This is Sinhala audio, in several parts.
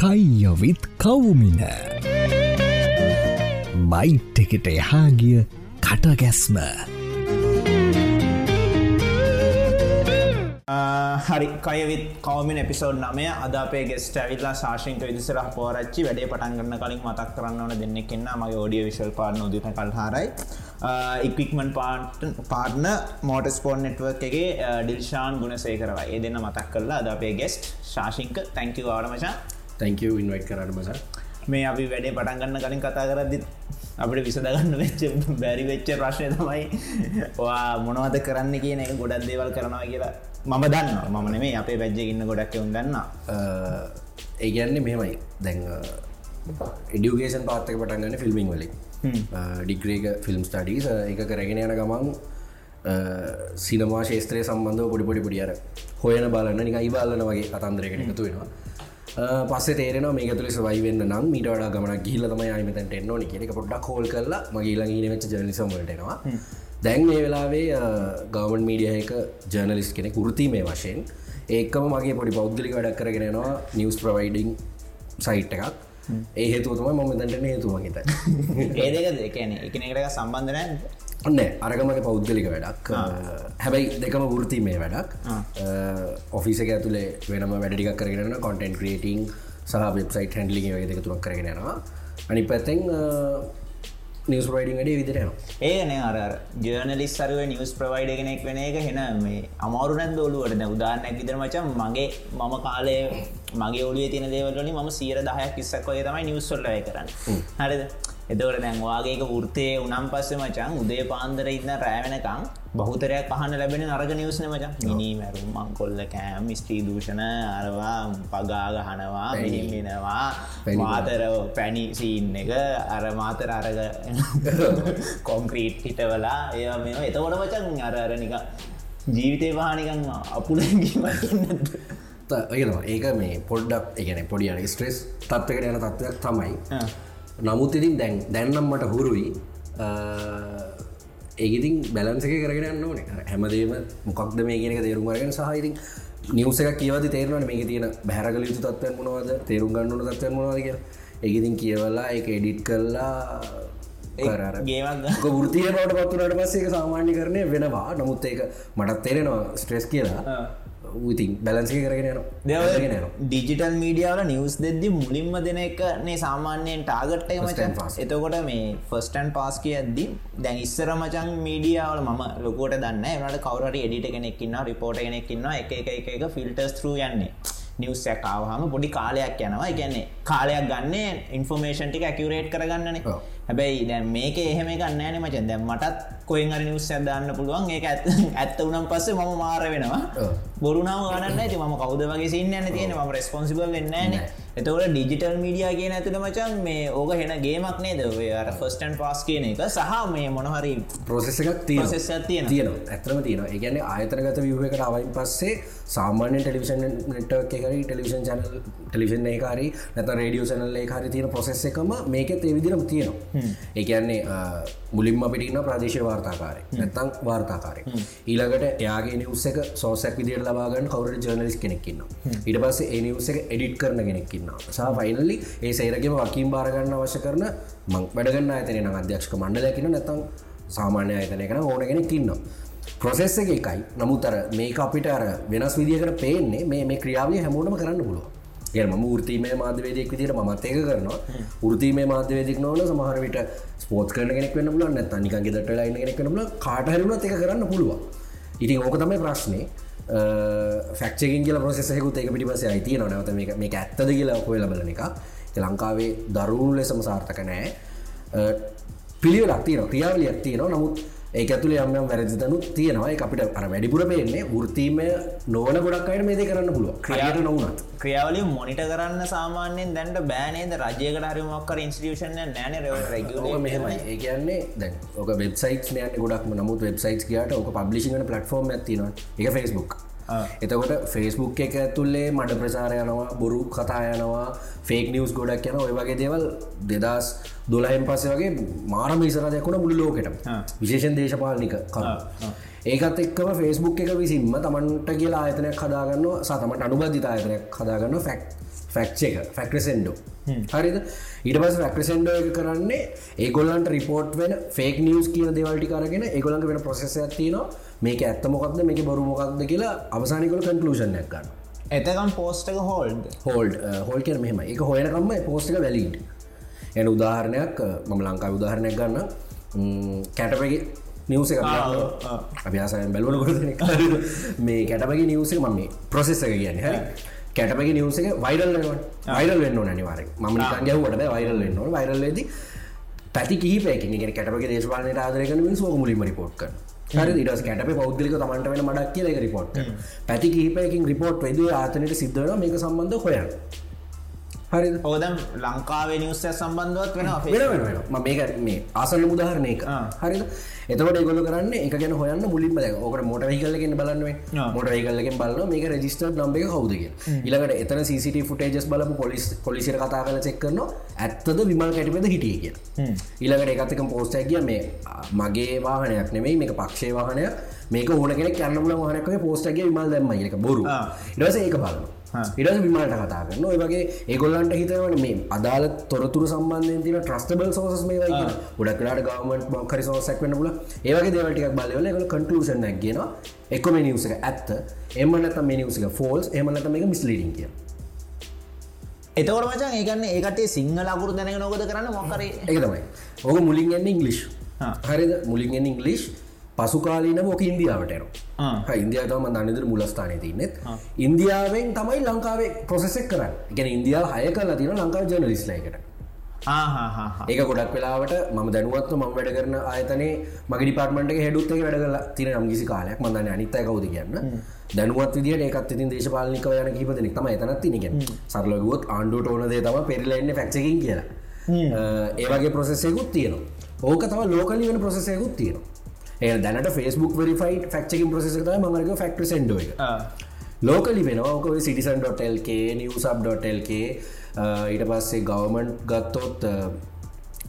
කයියොවිත් කවුමින. බයිට් එකට එහාගිය කටගැස්ම. හරි. කයවිත් කවමින් එපිසෝඩ් නමය අද අපේ ගෙස්ට ඇවිල්ලා ශාෂික විදිසරහ පෝරච්චි. වැඩේ පටන්ගන්න කලින් මතක් කරන්න ඕන දෙන්නෙ එන්න මගේ ෝඩිය විශල් පාන ෝදිත කල්හාරයි. ඉක්වික්මන් පාට පාර්න මෝට ස්පෝන් නෙට්වක් එකගේ ඩිල්ෂාන් ගුණ සේකරවා ඒ දෙන්න මතක් කරලා අද අපේ ගෙස්ට් ශාෂිංක තැංකි වාඩමචා තැංක ඉන්වයිට කරන්න මස. මේ අපි වැඩේ පටන්ගන්න කලින් කතා කරදදි අපිට විසදගන්න වෙච්ච බැරි වෙච්ච ප්‍රශ්නය තමයි වා මොනවද කරන්න කියන එක ගොඩක් දේවල් කරනවා කියලා මම දන්න මම නෙමේ අපේ පැජ්ජ ඉන්න ගොඩක් එවුන් දන්න ඒගැන්නේ මෙහෙමයි. දැන් එඩියුගේෂන් පාත්තක පටන්ගන්න ෆිල්මිං වලින්. ඩිග්‍රේක ෆිල්ම් ස්ටඩීස් එක කරගෙන යන ගමන් සිනමා ශේත්‍රය සම්බන්ධව පොඩි පොඩි පොඩියර හොයන බලන්න නිකයි බාලන වගේ කතන්දරකට එකතු වෙනවා පස්සේ තේරෙන මේ තුළ සවයි වෙන්න නම් මීට වඩා ගමන ගිල්ල තමයි අයමතැට එන්නෝනි කියනෙක පොඩ්ඩක් හෝල් කරලා මගේ ළඟීන වෙච්ච ජනිසම්වලටනවා දැන් මේ වෙලාවේ ගවන් මීඩිය එක ජර්නලිස් කෙනෙ ෘති මේ වශයෙන්. ඒකම මගේ පොඩි පෞද්ගලි වැඩක් කරගෙනවා නිවස් ප්‍රවයිඩිං සයිට් එකක්. ඒ හේතුතුම මම දැන්ට හේතුම හිත ඒදක දෙකන එකනෙකට සම්බන්ධන ඔන්න අරගමගේ පෞද්ගලික වැඩක්. හැබැයි දෙකම ෘති මේ වැඩක් ඔෆිස එක ඇතුළේ වෙනම වැඩික් කරගෙන කොටන් ක්‍රේටිං සහ වෙබ්සයිට් හැන්ඩලිින් වගේ දෙක තුරක් කරගෙනවා අනි පැත්තෙන් නිස් ප්‍රයිඩිං ඩේ විදිරෙන ඒන අර ජර්නලිස් සරුව නිවස් ප්‍රවයිඩ කෙනෙක් වෙන එක හෙන මේ අමාරුනැන් දෝලුවටන උදාන්නක් විදර මචන් මගේ මම කාලය මගේ ඔලිය තින දේවලනි ම සීර දහයක් කිස්සක් වගේ තමයි නිවස්සොල්ලය කරන්න. හරිද එතවට දැන් වාගේක වෘතය උනම් පස්ස මචන් උදේ පාන්දර ඉන්න රෑවෙනකං බහුතරයක් පහන ලැබෙන නරග නිවස්න මචන් මිනී මැරුම් මංකොල්ල කෑම් ස්ත්‍රී දූෂණ අරවා පගාගහනවා මිනිෙනවා මාතර පැණි සීන් එක අර මාතර අරග කොන්ක්‍රීට් හිටවලා එය මෙ එතකොට මචන් අර අරනික ජීවිතය පහනිකන් අපුලගීම ඒනවා ඒක මේ පොඩ්ඩක් එකන පොඩියන ස්ට්‍රෙස් තත්වකට යන තත්වයක් තමයි නමුත් ඉතින් දැන් දැන්නම් මට හුරුයි. ඒගඉතින් බැලන්සක කරගෙන ඕන. හැමදේම මොකක්ද මේ කියනක තේරුම්ගරගෙන සහහිතින් නිවස එක කියවද තේරවන මේ තියෙන බැරගල යුතු තත්වය මොනවද? තේරුම් ගන්නන තත්වය මොවාද කිය ඒගඉතින් කියවලා එක එඩිට් කරලා ගේමක් ෘතිය බවට පත්තුනට පස්සේ සාමාන්‍ය කරනය වෙනවා. නමුත් ඒක මටත් තේරෙනවා ස්ට්‍රෙස් කියලා ඉතින් බැලන්සි කරගෙන දෙවගෙන ඩිජිටල් මීඩියාවල නිවස් දෙද්දි මුලින්ම දෙන එකනේ සාමාන්‍යයෙන් ටාගට්ට මචන් එතකොට මේ ෆස්ටන් පාස් කියද්දි දැන් ඉස්සර මචන් මීඩියාවල ම ලොකොට දන්න එනට කවරට එඩිට කෙනෙක්කින්න රිපෝට කෙනෙක්කින්න එක එක එක එක ෆිල්ටර්ස් රු යන්නේ. නිවස්සයක් ආවහම පොඩි කාලයක් යනවා. ගැන්නේ කාලයක් ගන්න ඉන්ෆර්මේෂන්ටික ඇකිවරේට් කරගන්නන හැබැයි දැ මේක එහෙම ගන්නෑන මචන්. දැම් මටත් කොයින් අරි නිවස් ඇදන්න පුළුවන්. ඒ ඇත් ඇත්ත වනම් පස්සේ මම මාර වෙනවා. බොරුනාව ගන්න ඇති ම කවද වගේ සින්න න තියෙන ම රස්පොන්සිබල් වෙන්නන එතවට ඩිජිටල් මීඩිය කියන ඇතුළ මචන් මේ ඕක හෙන ගේමක් නේද? අර ෆස්ටන් පාස් කියන එක සහ මේ මොනහරි ප්‍රසෙස එකක් තියෙන තියෙන ඇතරම තියෙන ඒගැන ආයතනගත වියහකට අවයින් පස්සේ සාමාන්‍ය ටෙලිවිෂන් නටක් එකරි ටෙලිවිෂන් චනල් ටෙලිවිෂන් ඒකාරි නැත රඩියෝ සනල් ඒකාරි තියෙන පොසෙස් එකම මේකෙත් එවිදිරම් තියෙනවා ඒකන්නේ මුලින්ම පිටින්න ප්‍රදේශ වාර්තාකාරය. නැත්තං වාර්තාකාරය. ඊළඟට එයාගේ නිවස එක සෝසැක් විදියට ලබාගන්න කවරට ජර්නලිස් කෙනෙක්කින්න ඉට පස්සේ ඒ නිවස එක එඩිට් කරන කෙනෙක්කින්න සහ ෆයිනල්ලි ඒ සේරගම වකින් බාරගන්න අවශ්‍ය කරන මං වැඩගන්න අතන අධ්‍යක්ෂක මණ්ඩලකින නැතං සාමාන්‍ය අයතනය කන ඕන කෙනෙක් ඉන්නවා. ප්‍රොසෙස් එක එකයි. නමුත්තර මේක අපිට අර වෙනස් විදිකට පේන්නේ මේ ක්‍රියාවිය හැමෝටම කරන්න පුළුව ම ෘතිීමේ මාධවේදයක් විදිට මත් ඒක කරනවා. ෘතිීමේ මාධවේදක් නොවල සමහරවිට ස්පෝත් කරන කෙනෙක් වන්න පුල නැත නිකගේ දට ලයින කෙනෙක් වන්නල කාටහරුණ එක කරන්න පුළුව ඉතින් ඕක තමයි ප්‍රශ්නය ෆක්ෂකින් කියල ප්‍රසෙසයකුත් ඒක පිටි පස අයිතිය නොනවත මේ ඇත්තද කියලා කොය ලබලන එක ලංකාවේ දරුණු ලෙසම සාර්ථක නෑ. පිළිවෙලක් තියන ක්‍රියාවලියක් තියෙනවා. නමුත් ඒ ඇතුළ යම් වැරදිතනුත් තියෙනවා. අපිට අර වැඩිපුර පේන්නේ ෘතීම නොවන ගොඩක් අයට මේද කරන්න පුළුව ක්‍රියාට නොවනත්. ක්‍රියාවලින් මොනිට කරන්න සාමාන්‍යයෙන් දැන්ට බෑනේද රජයකට හරිමක්කර ඉන්ස්ටියෂන නෑන රැග මෙහමයි. ඒ කියන්නේ දැන් ඕක වෙබ්සයිට් නෑන ගොඩක් නමුත් වෙබ්සයිට් කියට ඕක පබ්ලිසින පලටෆෝර්ම් ඇතින එක ෆස්බුක් එතකොට ෆේස්බුක් එක ඇතුල්ලේ මඩ ප්‍රචාර යනවා බොරු කතා යනවා ෆේක් නිවස් ගොඩක් යන ඔය වගේ දේවල් දෙදස් දොලහෙන් පස්සේ වගේ මාරම ඉසරදයක්ුණ මුළු ලෝකට විශේෂන් දේශපාලනික කර ඒකත් එක්කම ෆේස්බුක් එක විසින්ම තමන්ට කියලා ආයතනයක් හදාගන්න සතමට අනුබද්ධිත ආයතනයක් හදාගන්න ෆැක් ෆැක්් එක ෆැක්ටසෙන්ඩෝ හරිද? ඊට පස් ෆැක්ටසෙන්ඩෝ එක කරන්නේ ඒගොල්ලන්ට රිපෝට් වෙන ෆේක් නිියස් කියන දෙවල්ටි කරගෙන ඒගොලන්ට වෙන ප්‍රසෙස ඇතින මේක ඇත්ත මොකක්ද මේක බොරු මොකක්ද කියලා අවසානිකොල කන්කලූෂන් ඇක්ගන්න එතකම් පෝස්ටක හෝල්ඩ් හෝල්ඩ් හෝල් කියන මෙහම එක හොයනකම්ම පෝස්ටික වැලින්ට එන උදාහරණයක් මම ලංකා උදාහරණයක් ගන්න කැටපගේ නිවස අභ්‍යාසයෙන් බැලුවනකොට මේ කැටපගේ නිවසේ මම ප්‍රසෙස් එක කියන්නේ හරි. කැටපගේ නිවස වයිරල් වෙනවා වයිරල් වෙන්න නනිවාර ම ගැවට වයිරල් වෙන්න වයිරල් ේදී පැති කිහිපයකින් ගෙන කැටපගේ දේශපාලනයට ආදරකන මින් සෝක මුලින්ම රිපෝට් කර හරි. ට කැට පෞද්ලික තමන්ට වෙන මඩක් කියල රිපෝට් පැති කිහිපයකින් රිපෝට් වෙද ආතනයට සිද්ධන මේක සම්බන්ධ හොයන් හරි ඕදම් ලංකාවේ නිවස්ස සම්බන්ධවත් වෙන වෙන මේක මේ ආසන්න උදාහරණයක හරිද? එතකට ගොල කරන්න එක ගැන හොයන්න මුලින්ම ඕකට මොට හිකල්ලකින් බලන්නේ මොට හිකල්ලකින් බලන්න මේක රජිස්ටර් නම්බ කවුදක ඉලකට එතන සිට ෆුටේජස් බලපු පොලිස් පොලිසිර කතා කල චෙක් කරන ඇත්තද විමල් කැටිපද හිටිය කිය ඉලකට එකත්තක පෝස්ටැකිය මේ මගේ වාහනයක් නෙමයි මේක පක්ෂේ වාහනයක්. මේක ඕන කෙන කැන්නල වාහනක පෝස්ටගේ විමල් දැම්ම එක බොරු. ඉරස ඒක බලන්න ඉරස විමාට කතා කරන ඔය වගේ ඒගොල්ලන්ට හිතවන මේ අදාල තොරතුර සම්බන්ධයෙන් තින ට්‍රස්ටබල් සෝස් මේ ගොඩක්ලාට ගවමට මක්කරි සෝසක් වන්න පුල ඒවගේ දේවටික් බලවල එකල කන්ටලූෂන් ගෙන එක්කොම නිවසක ඇත්ත. එමනත මේ නිවසක ෆෝල්ස් එමනත මේක මිස්ලිඩින් කිය එතවට මචන් ඒකන්න ඒකට සිංහල අකුරු දැනක නොකද කරන්න මොකර එක තමයි. ඕක මුලින් ගන්න ඉංගලිෂ් හරිද? මුලින් ඉංගලිෂ් පසුකාලීන ෝක ඉන්දියාවටන ඉන්දියාවම දන්නදර මුලස්ථානය තින්නෙත් ඉන්දියාවෙන් තමයි ලංකාවේ ප්‍රොසෙසෙක් කරන්න. ගැන ඉන්දියාව හය කල තින ලංකාව ජනලිස්ලයිකට ඒක ගොඩක් වෙලාවට ම දැනුවත්ව ම වැඩ කරන ආයතනේ මගේ ඩිපාර්ටමට හෙඩුත් වැඩ කල තින නම්ගිසි කාලයක් මදන්න අනිත්තය කවද කියන්න. දැනුවත් විදිට ඒකත් ඉතින් දේශපාලනික යන කිපදනෙක් තම එතනත් තිනක සරලගුවත් ආණ්ඩුවට ඕනදේ තම පෙරලෙන්න ෆැක්චකින් කියලා. ඒවගේ ප්‍රොසෙසයකුත් තියෙනවා. ඕක තම ලෝකලි වෙන ප්‍රසෙසයකුත් තියෙනවා ඒ දැනට ෆස්බුක් වෙරිෆයිට ෆක්කින් ප්‍රසෙස මරක ෆක්ට සෙන්ඩ එක ලෝකලි වෙනවාක සිටිසන්.ල්කේ නිවසබ්.ල්කේ ඊට පස්සේ ගවමන්් ගත්තොත්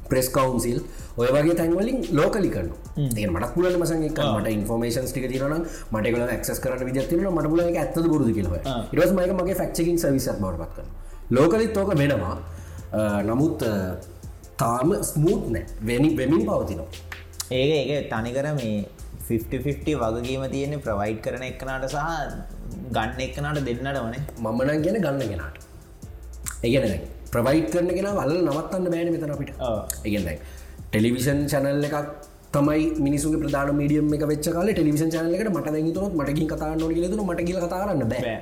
ප්‍රෙස් කවන්සිල් ඔය වගේ තැන්වලින් ලෝකලි කරන ඒ මට පුල මසන් මට ඉන්ෆර්මේෂන් ටික තිරන මට කල ක්ස් කරන විදතින මට පුල ඇත්ත බුරුදු කියලව ඉරස් මයක මගේ ෆක්කින් සවිසත් බවටපත් කන ලෝකලිත් ඕක වෙනවා. නමුත් තාම ස්මූත් නෑ. වෙනි වෙමින් පවතිනවා ඒක ඒක තනිකර මේ 50 වගකීම තියෙන ප්‍රවයිඩ් කරන එක්කනට සහ ගන්න එක්කනට දෙන්නට වනේ මමනන් ගැන ගන්න ගෙනට ඒගැන ප්‍රවයිඩ් කරන කෙන වල නවත්තන්න බෑන මෙතන අපිට. ඒගෙන්යි ටෙලිවිෂන් චැනල් එකක් තමයි මිනිසු ප්‍රධාන මීඩියම් එක වෙච්ච කාල ටෙලිවිෂන් චනලකට මට දැතුනොත් මටගින් කතා නො ෙතු මට කියල කතාරන්න බෑ.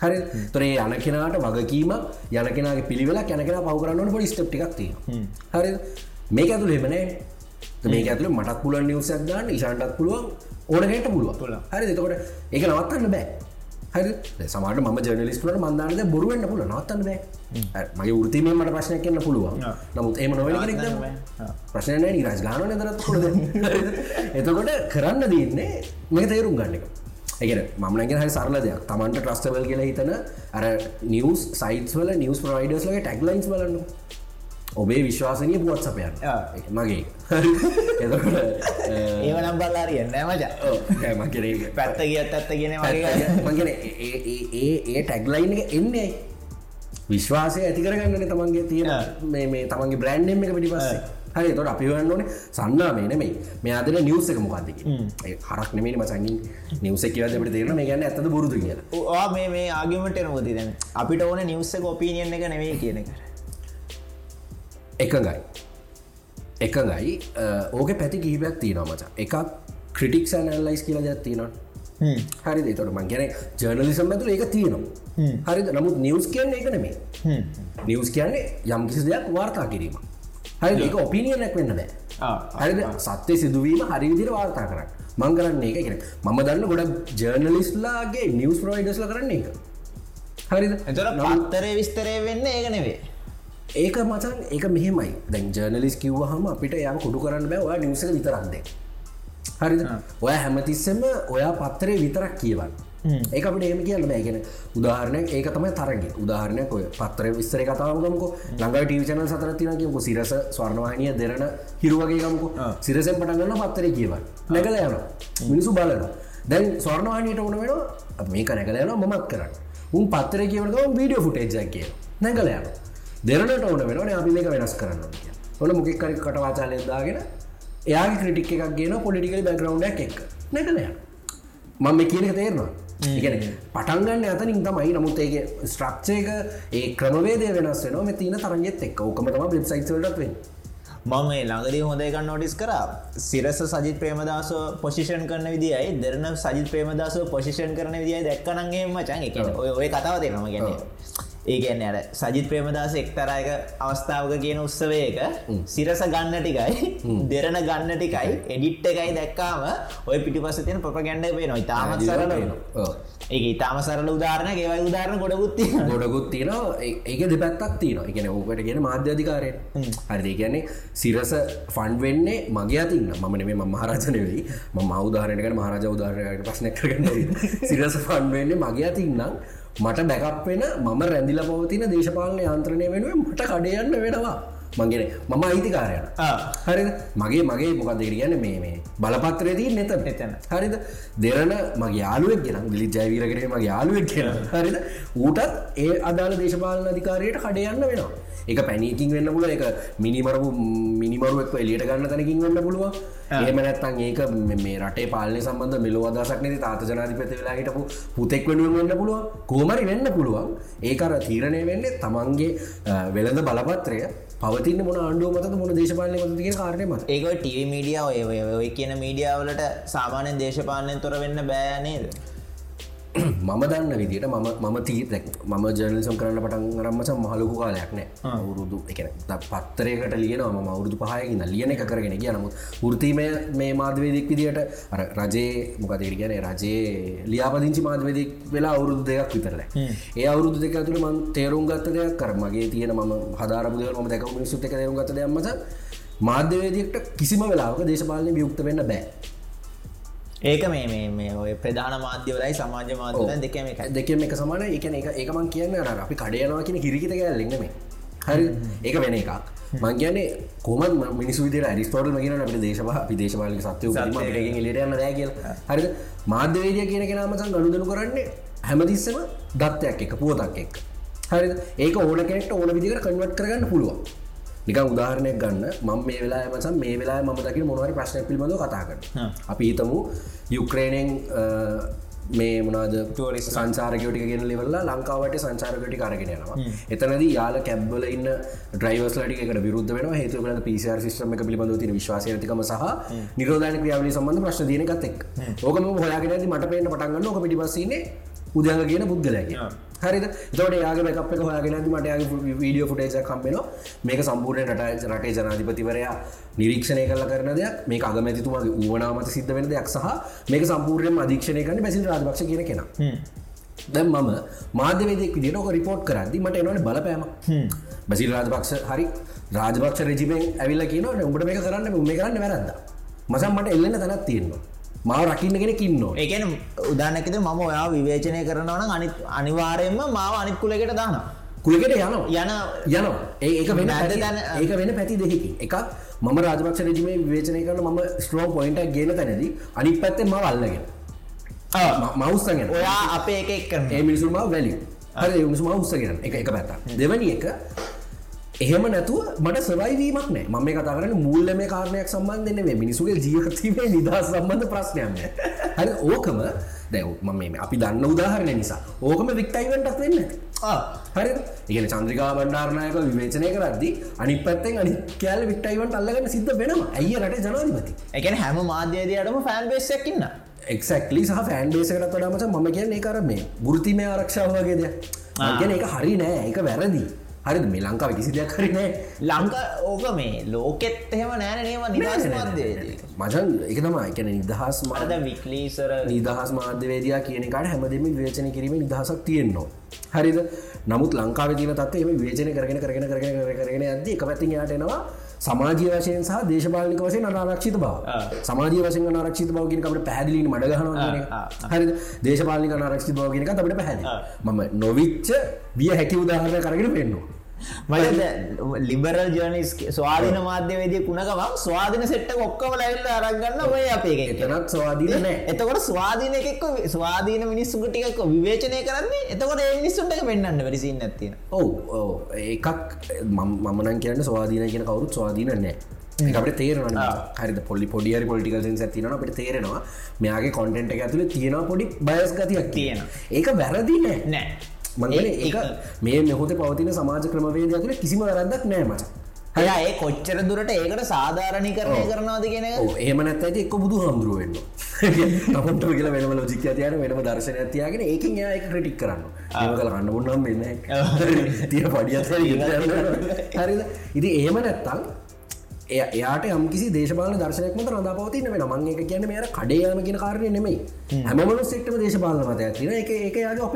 හරි. තොරේ යන කෙනාට වගකීම යන කෙනගේ පිළිවෙලා කැනකෙන පවරන්න පොඩි ස්ටප්ටික් තිය හරි මේක ඇතුළ හෙමනේ මේ ඇතුල මටත් පුලන් නිවසයක් ගන්න ඉශාන්ටත් පුළුවන් ඕනකට පුළුව හරි දෙතකොට ඒක නවත්තන්න බෑ. හරි සමට ම ජනලිස්ටට මන්දානද බොරුවෙන්න්න පුල නවත්තන්න බෑ. මගේ ෘතිම මට ප්‍රශ්නයක් කන්න පුළුවන්. නමුත් ඒම නොව ප්‍රශ්නය නිරස් ගාන දරත් කොද එතකොට කරන්න දන්නේ මේ තේරුම් ගන්න එක. ඒගෙන මමනගේ හරි සරල දෙයක්. තමන්ට ට්‍රස්ටවල් කියලා හිතන අර නිවස් සයිස් වල නිවස් ප්‍රයිඩස්ලගේ ටැක්ලයින්ස් බලන්න ඔබේ විශ්වාසනය පුවත් සපයන් මගේ. ඒවනම් බල්ලාරිය නෑමජ මකරේ පැත්ත ගියත් ඇත්ත ගෙන මගෙන ඒ ඒ ටැග්ලයින් එක එන්නේ විශ්වාසය ඇතිකරගන්නන තමන්ගේ තියෙන මේ තමන්ගේ බ්‍රන්්ම් එක පිටි පස්සේ. හරි තොට අපිවන්න ඕන සන්නා මේ නෙමයි. මේ අදන නිවස එක මොකක්දක හරක් නෙමේ මසංගින් නිවස කියවදට තේරන මේ ගන්න ඇත බුරුදු කියලා. මේ මේ ආගිමට නොති දැන්? අපිට ඕන නිවස ඔපීනියන් එක නෙවේ කියන කර එකගයි එකගයි ඕක පැති කිහිපයක් තියෙනවා මචා. එකක් ක්‍රටික් ඇනල්ලයිස් කියලා ජත්තිනවා හරි තොට මං ගැන ජර්නලිසම් ඇතුළ ඒක තියෙනවා. හරි නමුත් නිවස් කියන්නේ එක නෙමේ නිවස් කියන්නේ යම් කිසි දෙයක් වාර්තා කිරීම. හරි ඒක ඔපිනියනක් වෙන්න බෑ. හරිද? සත්‍යය සිදුවීම හරි විදිර වාර්තා කරන්න. මං කරන්න ඒක කියෙන මම දන්න ගොඩක් ජර්නලිස්ලාගේ නිවස් ප්‍රයිඩස්ල කරන්න එක හරිද? එතර පත්තරය විස්තරය වෙන්න ඒක නෙවේ ඒක මචන් ඒක මෙහෙමයි. දැන් ජර්නලිස් කිව්ව හම අපිට යම කොඩු කරන්න බෑ ඔයා නිවස විතරන්දේ හරිද? ඔය හැමතිස්සෙම ඔයා පත්තරේ විතරක් කියවන්න. ඒක අපට ඒම කියන්න බෑගෙන උදාහරණය ඒක තමයි තරගේ. උදාහරණයක් ඔය පත්තර විස්තර කතාවගමකෝ ළඟ ටීචන සතර තිනකයකු සිරස ස්වර්ණවාහිනිය දෙරන හිරුවගේකමකු සිරසෙන් පටගන්න පත්තරය කියවන්න. නැකල යන මිනිසු බලන දැන් ස්වර්ණවාහිනයට ඕන වෙන මේක නැකල යන මොමත් කරන්න. උන් පත්තර කියවනකම වීඩියෝ ෆුටේජක් කිය නැගල යන දෙරනට ඕන වෙන අපි මේක වෙනස් කරන්න ඕන මොකෙක්කරි කටවාචාලයදාගෙන එයාගේ ක්‍රටික් එකක් ගෙන පොලිටිකල් බැග්‍රවන්් එක් නැකල යන මම කියනක තේරවා ඉගැන පටන්ගන්න අතනින් තමයි නමුත් ඒක ස්ට්‍රක්්චයක ඒ ක්‍රමවේදය වෙනස් වෙන මෙ තින තරගෙත් එක් ඕකමටම වෙබ්සයිට්ලට වෙන් මම ළඟදී හොඳයක නොටිස් කර. සිරස සජිත් ප්‍රේමදාස පොසිෂන් කරන විදියි දෙරන සජිත් ප්‍රේමදාස පොසිෂන් කරන විදියි දැක්කනගේ මචන් එක ඔය කතාව දෙනම ගැන ඒගැන්න අර සජිත් ප්‍රේමදාස එක්තරයක අවස්ථාවක කියන උත්සවයක සිරස ගන්න ටිකයි දෙරන ගන්න ටිකයි එඩිට් එකයි දැක්කාම ඔය පිටි පස තියෙන ප්‍රප ගැන්ඩ වේ නොයි තාමත් සරල ඒ ඉතාම සරල උදාරණ ඒවයි උදාරණ ගොඩගුත්ති ගොඩගුත් තියෙන ඒක දෙපැත්තක් තියෙන එකන ඕකට ගෙන මාධ්‍යාධිකාරය හරි කියන්නේ සිරස ෆන් වෙන්නේ මගේ අතින්න මන මේ මහරජනවෙයි ම මෞදාරණයක මහරජ උදාරණයට ප්‍රශ්න කරගන්න සිරස ෆන් වෙන්නේ මගේ අතින්නම් මට බැකප් වෙන මම රැඳිල පවතින දේශපාලන යන්ත්‍රණය වෙනුව මට කඩයන්න වෙනවා. මංගෙන මම අයිතිකාරයන හරි මගේ මගේ මොකක්දර කියන්න මේ මේ බලපත්‍රයදී නෙත එතන. හරිද? දෙරන මගේ යාලුවක් ගෙන ගලි ජයවීරකරේ මගේ යාලුවක් කියෙන හරිද? ඌටත් ඒ අදාළ දේශපාලන අධිකාරයට කඩයන්න වෙනවා එක පැනීකින් වෙන්න පුල එක මිනිමරපු මිනිමරුවක් එලියට ගන්න තැනකින් වෙන්න පුළුව ඒම නැත්තන් ඒක මේ රටේ පාලන සම්බන්ධ මෙලෝ අදසක් නැති තාත ජනාධිපති වෙලා හිටපු පුතෙක් වෙනුවෙන් වෙන්න පුළුවන් කෝමරි වෙන්න පුළුවන්. ඒකර තීරණය වෙන්නේ තමන්ගේ වෙළඳ බලපත්‍රය පවතින මොන ආණ්ඩුව මත මොන දේශපාලනය මත කියෙන කාරණය මත. ඒක ටව මීඩියාව ඔය කියන මීඩියාවලට සාමානයෙන් දේශපාලනයෙන් තොර වෙන්න බෑනේද මම දන්න විදිට මම මම තීතැක් මම ජනලිසම් කරන්න පටන් රම්මච මහලුකු කාලයක් නෑ. අවුරුදු එක පත්තරයකට ලියන ම අවුරුදු පහයකින්න ලියන එක කරගෙන කිය නමුත් ෘතිීම මේ මාධවේදෙක් විදිට අර රජයේ මොකදර කියන රජයේ ලියාපදිංචි මාධවේදෙක් වෙලා අවුරුදු දෙයක් විතරල ඒ අවුරුදු දෙක තුළ මන් තේරුම් ගත්ත දෙයක් කර මගේ තියෙන ම හදාරපුද ම දැක මිනිසුත් එක තේරුම් ගත දෙයක්මස මාධ්‍යවේදෙක්ට කිසිම වෙලාක දේශපාලනය වියුක්ත වෙන්න බෑ ඒක මේ ඔය ප්‍රධාන මාධ්‍යවලයි සමාජ මාධ්‍යල දෙකම එක දෙකම එක සමාන එක එක ඒකමන් කියන්න අර අපි කඩයනවා කියන කිරිකිත ගැල්ලෙන්නම හරි? ඒක වෙන එකක්. මං කියන්නේ කොමන් මිනිසු විදිර ඇරිස්තෝඩල් මගෙන අපට දේශවා දේශපාලික සත්‍යය ගෙන් දෑ කියල. හරි මාධ්‍යවේදය කියන කෙනමසන් ගනුදනු කරන්නේ හැමතිස්සම දත්තයක් එක පුවතක් එක් හරි ඒක ඕන කෙනෙක්ට ඕන විදිකට කන්වට කරගන්න පුළුවන් නික උදාහරණයක් ගන්න. මම මේ වෙලා මසම් මේ වෙලා ම දකි මොනවරි ප්‍රශ්න පිළිබඳ කතාකර අපි හිතමු යුක්‍රේණයෙන් මේ මොනාද ටෝරිස් සංචාරකයෝටික ගෙන ලෙවල්ලා ලංකාවට සංචාරකටි කරගෙනවා එතනද යාල කැබ්බල ඉන්න ඩ්‍රයිවස් ලටිකට විරුද්ධ වෙන හේතු කල පිසිර සිස්ටම එක පිළිබඳ තින විශවාසයතිකම සහ නිරෝධන ක්‍රියාවලි සම්බඳ ප්‍රශ්න දයනකත් එක් ඕකම හොයාගෙනද මට පේන පටන්ගන්න ඕක පිටිබස්සන්නේ උදඟ කියන පුද්ගලගේ හරි තොට යාගේ එකක් එක හොයාගෙන මටයාගේ වීඩියෝ ෆුටේජ කම්පෙන මේක සම්පූර්ණ රට රටේ ජනාධිපතිවරයා නිරීක්ෂණය කල කරන දෙයක්. මේ අගමැතිතුමාගේ ඌවනාමත සිද්ධ වෙන දෙයක් සහ මේක සම්පූර්ණයෙන් අධීක්ෂණය කරන බැසිල් රාජපක්ෂ කියන කෙන. දැම් මම මාධ්‍යවේදෙක් විදිනක රිපෝට් කරදදි මට එනවන බලපෑම බැසිල් රාජපක්ෂ හරි රාජපක්ෂ රජිමෙන් ඇවිල්ල කියන උඹට මේක කරන්න මේ කරන්න වැරද මසම් මට එල්ලන්න තැනත් තියෙනවා මාව රකින්නගෙන කින්නෝ ඒකන උදානකද මම ඔයා විවේචනය කරනවන අනි අනිවාරයෙන්ම මාව අනිත්කුලකට දාන කුලකට යන යනවා. ඒ ඒක වෙන ඒක වෙන පැති දෙකකි එක මම රාජපක්ෂ රජමේ විවේචනය කරන මම ස්ට්‍රෝ පොයින්ට ගෙන තැනදී අනිත් පැත්තේ ම අල්ලගෙන මවස්සගෙන ඔයා අපේ එක එක් කරන මිනිසුම වැලි හරි මිනිසු මවස්සගෙන එක එක පැත්ත දෙවනි එක එහෙම නැතුව මට සවයිවීමක් නෑ. මම කතා කරන මුල්ල මේ කාරණයක් සම්බන්ධන්න මේ මිනිසුගේ ජීවතීමේ නිදා සම්බන්ධ ප්‍රශ්නයන්න හරි ඕකම දැව මම මේ අපි දන්න උදාහරණ නිසා. ඕකම වික්ටයිවටක් වෙන්න හරි ඉගෙන චන්ද්‍රිකා බණ්ඩාරණයක විවේචනය කරද්දි අනි පැත්තෙන් අනි කෑල වික්ටයිවට අල්ලගන්න සිද්ධ වෙනම ඇය රට ජනාධිපති? එකන හැම මාධ්‍යයදයටම ෆෑන් බේස්සක්කින්න එක්ලි සහ ෆෑන් බේසකට වඩාමච ම කියන්නේ කර මේ ගෘතිමය ආරක්ෂාවගේද ගැන එක හරි නෑ. එක වැරදි හරි මේ ලංකාව කිසි දෙයක් හරි නෑ. ලංකා ඕක මේ ලෝකෙත් එහෙම නෑන නේම නිදස් මාධ්‍යයේදී මචන් එක තම එකන නිදහස් මාද වික්ලීසර නිදහස් මාධ්‍යවේදයා කියනකට හැමදම වේචන කිරීම නිදහසක් තියෙන්නවා හරිද? නමුත් ලංකාව තින තත් එම වේචන කරගෙන කරගෙන කරගෙන කරගෙන ඇද එක පැති යාටනවා සමාජය වශයෙන් සහ දේශපාලික වශයෙන් අනාරක්ෂිත බව. සමාජය වශයෙන් අනාරක්ෂිත බවගෙන අපට පැදිලින් මඩගහන හරි දේශපාලික අනාරක්ෂිත බවගෙනක අපට පැහැදි මම නොවිච්ච විය හැකි උදාහරණ කරගෙන පෙන්නවා මට ලිබරල් ජර්නිස් ස්වාධීන මාධ්‍යවේදී කුණකම ස්වාධීන සෙට්ට ඔක්කම ලැවිල්ල අරගන්න ඔය අපේ එතනත් ස්වාධීන එතකොට ස්වාධීන එකෙක් ස්වාධීන මිනිස්සුක ටිකක් විවේචනය කරන්නේ. එතකොට ඒ මිනිස්සුන්ට පෙන්න්න වැරිසින්න ඇතින ඔව් එකක් මමනන් කියන්න ස්වාධීන කියන කවරුත් ස්වාධීන නෑ. අපට තේරන හරි පොලි පොඩියරි පොලිටිකල් ඇතින අපට තේරෙනවා. මෙයාගේ කොන්ටෙන්ට් එක ඇතුළ තියෙනවා පොඩි බයස් ගතියක් තියෙන ඒක වැරදි නෑ. නෑ මංගල ඒ මේ මෙහොත පවතින සමාජ ක්‍රමවේද ඇතුළ කිසිම වැරදක් නෑමට හය ඒ කොච්චර දුරට ඒකට සාධාරණි කරණය කරනවාද කියෙන ඒම නැත ඇති එක්ක බුදු හමුදුරුවෙන්න තමට කියල වෙනම ලෝජික ඇතියන වෙනම දර්ශන ඇතියාගෙන ඒකින් යායක ක්‍රටික් කරන්න ඒම කල කන්න මුන්නම් වෙන්න තිය පඩියත් හරි ඉති ඒම නැත්තල් එය එයාට යම්කිසි දේශපාල දර්ශනයක්ම රඳ පවතින වෙන මං එක කියන්න මේර කඩේයාම කියෙන කාරණය නෙමයි. හැමමන සෙක්ටම දේශපාල මත ඇතින එක එක යාගේ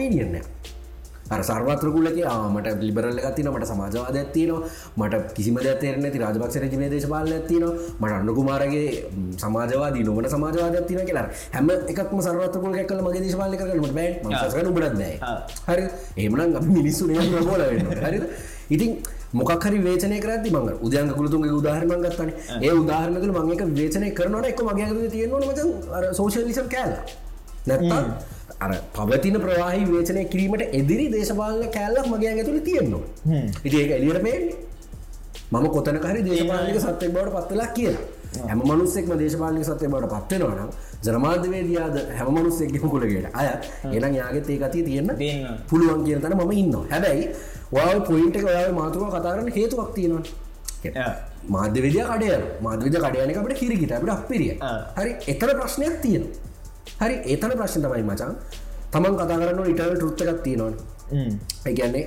අපීනියන්න සර්වත්‍රකුලක ආමට ලිබරල්ල ගත්තින මට සමාජවාද ඇත්තිනවා මට කිසිම දැතේරන ති රජපක්ෂ රජමේ දේශපාල ඇත්තින මට අන්නකුමාරගේ සමාජවාදී නොවන සමාජවාද ඇත්තින කියලා. හැම එකක්ම සර්වත්‍රකුල කල මගේ දේශපාල කරලට බෑ. උබරත්ද හරි? ඒමන මිනිස්සු බෝල හරි ඉතින් මොකක්හරි වේචනය කරති මංග උදයන් කුළුතුන්ගේ උදාහරම ගත්තන. ඒ උදාහරනකල මංක වේචනය කරනට එක මගේ තියෙනවා සෝෂලිසම් කෑල නැත්තා අර පවතින ප්‍රවාහි වේචනය කිරීමට එදිරි දේශපාලන කෑල්ලක් මගේ ඇතුළ තියෙන්නවා ඉති ඒක එලියට පේන්නේ මම කොතනකරි දේශපාලික සත්‍යය බවට පත්වෙලා කියලා. හැම. මනුස්සෙක්ම දේශපාලික සත්‍යය බවට පත්වෙනවනම් ජනමාධ්‍යවේදයාද හැම මනුස්සෙක්ගම කුලගේට අය. එනම් යාගෙත් ඒ ගතිය තියෙන්න පුළුවන් කියන තන ම ඉන්න හැබැයි වා පොයින්ට ඔයාව මාතුව කතාරන්න හේතුවක් තියෙනවා මාධ්‍යවිදය කඩය මාධවිද කඩයනක අපට කිරිගිට අපට අපිරිය හරි. එතර ප්‍රශ්නයක් තියෙනවා හරි ඒතන ප්‍රශ්න තමයි මචන් තමන් කතා කරන්න ඉටල් ෘත්තකක් තියෙනවා ඒගැන්නේ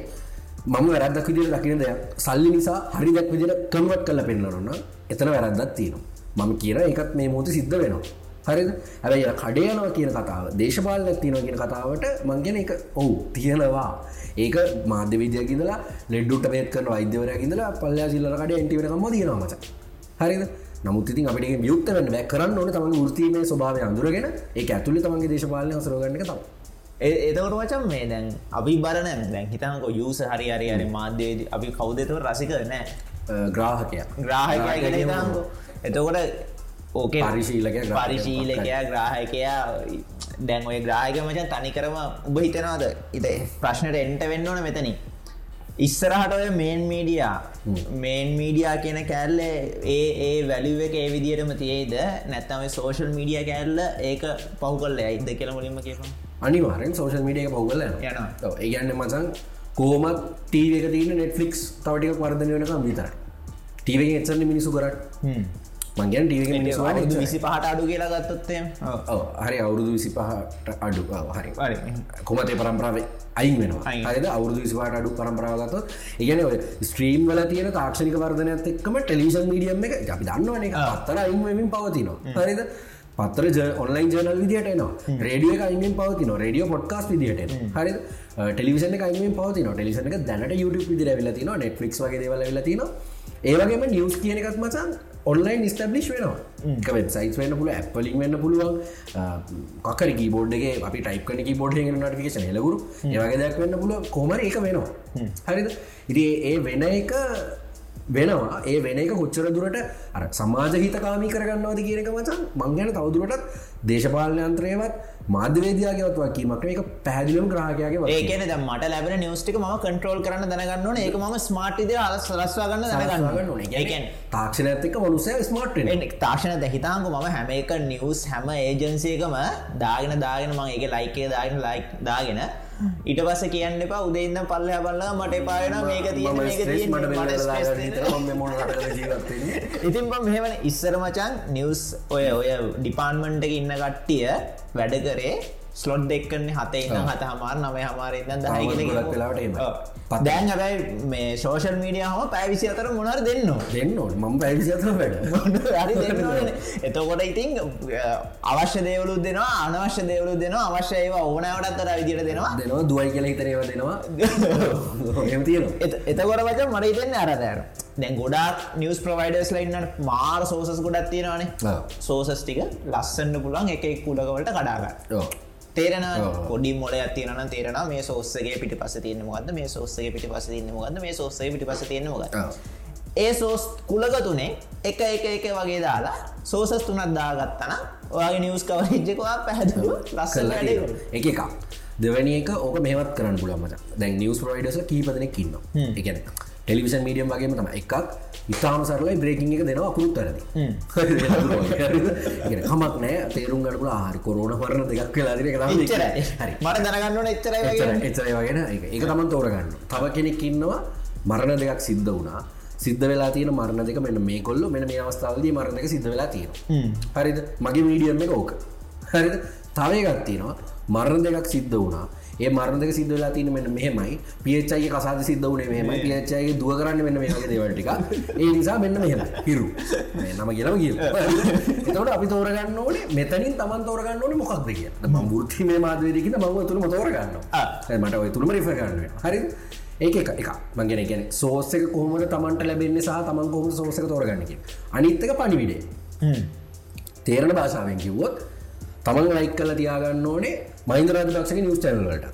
මම වැරදක් විදිර දකින දෙයක් සල්ලි නිසා හරි දැක් විදිර කම්වත් කල පෙන්න්නරන්න එතන වැරදක් තියෙනවා. මම කියන එකත් මේ මෝත සිද්ධ වෙනවා. හරි ඇැයි කඩයනවා කියන කතාව දේශපාල තියෙන කියෙන කතාවට මංගෙන එක ඔවු තියෙනවා. ඒක මාධ්‍ය විද්‍යයකිදලා ලෙඩ්ඩුට පේත් කරන වෛද්‍යවරයකිදලා පල්ලා සිල්ලකට එන්ටිවෙනකම තියෙනවා මච. හරිද නමුත් ඉතින් අපිට යුක්ත වන්න බැ. කරන්න ඕන තම ෘතිීමේ ස්වභාවය අඳුරගෙන ඒ ඇතුලි තමන්ගේ දේශපාලය සරගන්න තම ඒතවට වචන් මේ දැන් අපි බරන දැන් හිතනක යුස හරි හරි හරි මාධ්‍යයේද අපි කවුදතව රසික නෑ. ග්‍රාහකය. ග්‍රාහක එතකොට ඕකේ පරිශීලක පරිශීලකයා ග්‍රාහකයා දැන් ඔය ග්‍රාහක මචන් තනිකරම උබ හිතනවාද? ඉත ප්‍රශ්නයට එන්ට වෙන්න ඕන මෙතනින් ඉස්සරහට ඔය මේන් මීඩියා මේන් මීඩියා කියන කෑල්ල ඒ ඒ වැලිුව එක ඒ විදිටම තියේද නැත්තම සෝෂල් මීඩිය කෑල්ල ඒක පහු කල්ල ඇයිද කියල මුලින්ම කියප අනිවාරෙන් සෝෂල් මීඩිය පහුගල යන ඒගන්න මචන් කෝමත් ටීව එක තින නෙට්ෆලික්ස් තවටික වර්ධනය වෙනකම් විතර ටීව එත්සන්න මිනිසු කරට මංගන් ටීව විසි පහට අඩු කියලා ගත්තොත්තේ හරි අවුරුදු විසි පහට අඩු හරි. කොමතේ පරම්පරාවේ අයින් වෙනවා? අද අවුරදු විසිවාට අඩු පරම්පරාවගත ඉගන ඔය ස්ත්‍රීම් වල තියෙන තාක්ෂණික වර්ධනයත් එක්කම ටෙලිවිෂන් මීඩියම් එක අපි දන්නවන එක පත්තර අයින්වමින් පවතිනවා. හරිද? පත්තර ඔන්ලයින් ජනල් විදිට නවා රඩිය අයිෙන් පවතින රඩියෝ පොඩ්කාස් විදිට හරි ටෙලිවිෂන අයිෙන් පවතින ටෙලිෂන එක දැනට YouTube විදිර වෙලතින නෙට්ලික්ස් වගේ දේවල වෙලතින ඒවගේම නිියස් කියන එකත් මචන් ඔන්ලයින් ස්ටබ්ලිෂ් වෙනවා. වෙබ්සයිස් වෙන්න පුල ඇපලින් වෙන්න පුළුවන්. කකර කීබෝඩ්ගේ අපි ටයිප කන බෝඩ් නටිකේෂන ලගුරු ඒවගේ දෙයක් වෙන්න පුල කොමර එක වෙනවා. හරිද? ඉති ඒ වෙන එක වෙනවා. ඒ වෙන එක කොච්චර දුරට අර සමාජ හිතකාමී කරගන්නවාද කියනක මචන් මංගන තවදුරටත් දේශපාලනයන්ත්‍රයවත් මාධ්‍යවේදයාගේවත්වා කීමක් එක පැදිලම් ග්‍රහකයාගේ ඒකන ද මට ලැබෙන නිවස්ටික ම කන්ට්‍රෝල් කරන්න දැනගන්න ඒක ම ස්මාර්ට්ද අල සලස්වාගන්න දැනගන්න ඒකෙන් තාක්ෂණ ඇතික මනුසය ස්මාර්ට් තාක්ෂණ දැහිතාංගු ම හැම එක නිවස් හැම ඒජන්සියකම දාගෙන දාගෙන මං එක ලයිකේ දාගෙන ලයික් දාගෙන ඊට පස්ස කියන්න එපා උදෙන්න්න පල්ල බල්ල මට පායන මේක ඉතින් බම් මෙහෙවන ඉස්සර මචන් නිවස් ඔය ඔය ඩිපාන්මන්ට ඉන්න කට්ටිය වැඩ කරේ ස්ලොඩ් දෙක්කන්නේ හතේ ඉන්න හත හමාර නම හමාර ඉන්න දහගෙන දැන් හැබැයි මේ සෝෂල් මීඩිය හම පැවිසි අතර මොනර දෙන්න දෙන්න මම පැවිසි අතර වැඩ. එතකොට ඉතින් අවශ්‍ය දේවලු දෙනවා අනවශ්‍ය දේවලු දෙනවා අවශ්‍ය ඒවා ඕනෑවටත් කර විදිට දෙනවා. දෙනවා දුවයි කියල හිතරේව දෙනවා. එතකොට වච මට ඉතෙන්න අරතෑර දැන් ගොඩක් නිියස් ප්‍රවයිඩර්ස් ලයින්න මාර සෝසස් ගොඩත් තියෙනවානේ. සෝසස් ටික ලස්සන්න පුලන් එක කුඩකවලට කඩාගන්න තේරෙන. පොඩි මොල ඇතින තේරන මේ සෝස්සගේ පිටි පස තියන මොකද මේ සෝස්සගේ පිටි පස තියන මොකද මේ සෝස්සගේ පිටි පස තියෙන ඔව්. ඒ සෝස් කුලක තුනේ එක එක එක වගේ දාලා සෝසස් තුනත් දාගත්තන ඔයාගේ නිියස් කවරජ්ජකවා පැහැදිලු ලස්සල. එක එකක්. දෙවැනි එක ඕක මෙවත් කරන්න පුළන් මච. දැන් නිියස් ප්‍රයිඩස කීපදනෙක් ඉන්න එකන ටෙලිවිෂන් මීඩියම් වගේම තම එකක් ඉතාම සරලයි බ්‍රේකින් එක දෙනවා අකුරුත් වැරදි. කමක් නෑ. තේරුම් ගඩපුල ආහරි කොරෝන පරණ දෙකක් එච්චරයි. හරි. මට දැනගන්නවන එච්චරයි වගේ. එචරය වගෙන එක තමන් තෝරගන්න. තව කෙනෙක් ඉන්නවා මරණ දෙකක් සිද්ධ වුණා. සිද්ධ වෙලා තියෙන මරණ දෙක මෙන්න මේ කොල්ල මෙන මේ අවස්ථාවදී මරණ දෙක සිද්ධ වෙලා තියෙන හරිද? මගේ මීඩියම් එක ඕක. හරිද? තවයගත් තියෙනවා මරණ දෙකක් සිද්ධ වුණා. ඒ මරණ දෙක සිද්ධ වෙලා තියෙන මෙන්න මෙහෙමයි. පියච්චයිගේ කසාද සිද්ධ වුණේ මෙහෙමයි. පියච්චයිගේ දුව කරන්න මෙන්න මේ වගේ දේවල් ටික ඒ නිසා මෙන්න මෙහෙම හිරු. මේ නම කියලාම කියනවා. එතකොට අපි තෝරගන්න ඕනේ මෙතනින් තමන් තෝරගන්න ඕනේ මොකක්ද වෘත්ති මේ මාධ්‍යවේදී කියන මම තුනම තෝරගන්නවා. හරි මට ඔය කරන්න වෙනවා. හරිද? ඒක එක මංගෙන ගැන සෝස් එක කොහොමද තමන්ට ලැබෙන්නේ සහ තමන් කොහොම සෝස එක තෝරගන්න කිය අනිත් එක පණිවිඩේ තේරණ භාෂාවෙන් කිව්වොත් තමන් ලයික් කල තියාගන්න ඕනේ මහින්ද රාජපක්ෂක නිියස් චැනලට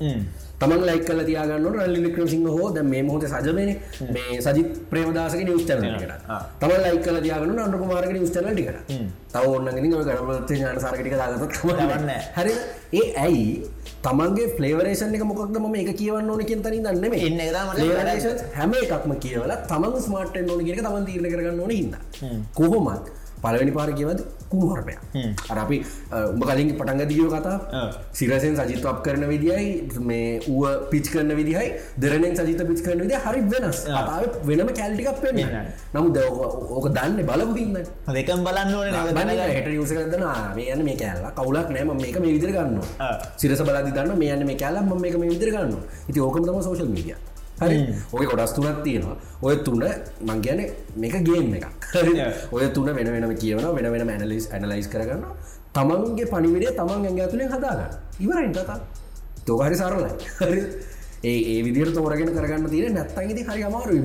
තමන් ලයික් කල තියාගන්න රල්ලි වික්‍රම සිංහ හෝ ද මේ මොහොත සජමන මේ සජිත් ප්‍රේමදාසක නිියස් චැනලට තම ලයික් කල තියාගන්න අන්ඩ කුමාරක නිියස් චැනලටිකට තව ඔන්නගෙන ගරමත ඥාන සාරකට දාගත දවන්න. හරි. ඒ ඇයි? තමන්ගේ ෆලේවරේෂන් එක මොකක්ද ම එක කියවන්න ඕන කියෙන් තනින් දන්න මේ එන්න හැම එකක්ම කියවල තමන් ස්මාර්ට්ෙන් ඕන කියෙන තමන් තීරණ කරගන්න ඕන හිද කොහොමත්? පලවෙනි පාර කියවද කුණුහරපය අර අපි උඹ කලින් පටන්ග දියෝ කතා සිරසෙන් සජිත අප කරන විදියි මේ ඌ පිච් කරන විදිහයි දෙරනෙන් සජිත පිච් කරන විදි හරි වෙනස්. අතාව වෙනම කැල්ටිකක් පෙන් නමු ද ඕක දන්න බලපු හින්න දෙකම් බලන්න ඕන හට යස කරදන මේ යන්න මේ කෑල්ලා. කවුලක් නෑම මේක මේ විදිර ගන්න සිරස බලදි දන්න මේ යන්න මේ කෑල්ලම් මේක මේ විදිර ගන්න ඉති ඕකම තම සෝශල් මීඩිය හරි. ඔය කොඩස් තුනක් තියෙනවා. ඔය තුන මං කියන මේක ගේම් එකක්? ඔය තුන වෙන වෙනම කියවන වෙන වෙන ඇනලිස් ඇනලයිස් කරගන්න තමන්ගේ පනිවිඩේ තමන් ඇඟ ඇතුළෙන් හදාගන්න. ඉවරයින් කතා. තෝහරි සරලයි. හරි? ඒ විදිර තෝරගෙන කරගන්න තියෙන නැත්තන් ඉති හරි අමාරු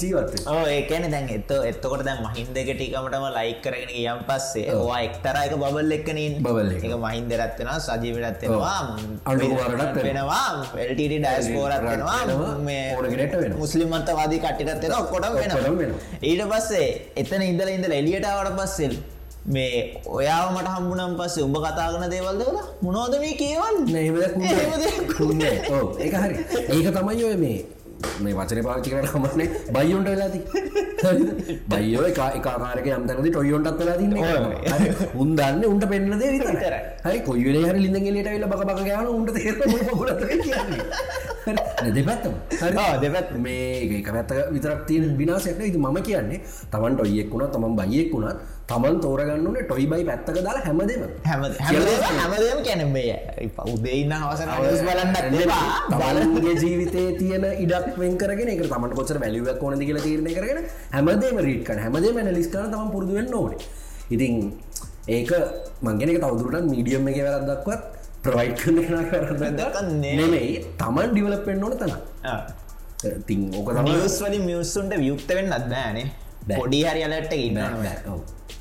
ජීවත්ත ඕ ඒකන දැන් එත එත්තකොට දැන් මහින්දක ටිකමටම ලයික් කරගෙන යම් පස්සේ ඕවා එක්තරයික බබල් එක්කනින් බබල් එක. මහින්දරත්වෙන සජීවිටත්වෙනවා අනුකුමාරටත් වෙනවා. වෙනවා එල්ට ඩයිස්පෝරත් වෙනවා වෙනවා. මේ ඕනගෙනට වෙනවා. මුස්ලිම් අන්තවාදී කටිටත්වෙන වෙනවා වෙනවා. ඊට පස්සේ එතන ඉඳල ඉඳල එලියටාවට පස්සෙල් මේ ඔයාව මට හම්බුනම් පස්සේ උඹ කතාගන දේවල් දෙවල මොනෝද මේ කියවන්න. ඕ ඒක තමයි ඔය මේ මේ වචන පාචි කරන හමන්නේ බයියොන්ට වෙලාති බයිෝ එක එකකාරක යම්තනද ටොයොන්ටත් වෙලා තින්න. උන් දන්න උන්ට පෙන්න්න දේ විතර. හරි කොයිවල හරි ලිඳගෙලට වෙල බක බක ගන උන්ට දෙපැත්තම. ආ, දෙපැත්ත. මේ එක පැත්ත විතරක් තියෙන විනාසයක් ඉති මම කියන්නේ තමන් ටොයියෙක් වුණ තමන් බයියෙක් වුණත් තමන් තෝරගන්නන ටොයි බයි පැත්තක දාලා හැමදේම. හැම හැමදේම හැමදේම කැන මේ උදේ ඉන්න අවසන නිවස් බලන්න. බලන්ගේ ජීවිතය තියෙන ඉඩක් වෙන් කරගෙන එක තමට කොච්චර වැලිුවක් ඕනද කියලා තීරණය කරගෙන හැමදේම රීට්කන හැමදේ මැන ලිස්කන තම පුරදු වෙන්න ඕනේ. ඉතින් ඒක මංගෙනක තවදුරටත් මීඩියම් එක වැරත් දක්වත් ප්‍රවයි් කරන දක්වන්නේ. නෙමෙයි. තමන් ඩිවලපෙන්න්න ඕන තන තින් ඕක නිවස් වලින් මියස්සුන්ට වියුක්ත වෙන්න අත්බෑනේ. පොඩි හරි අලට ඉන්න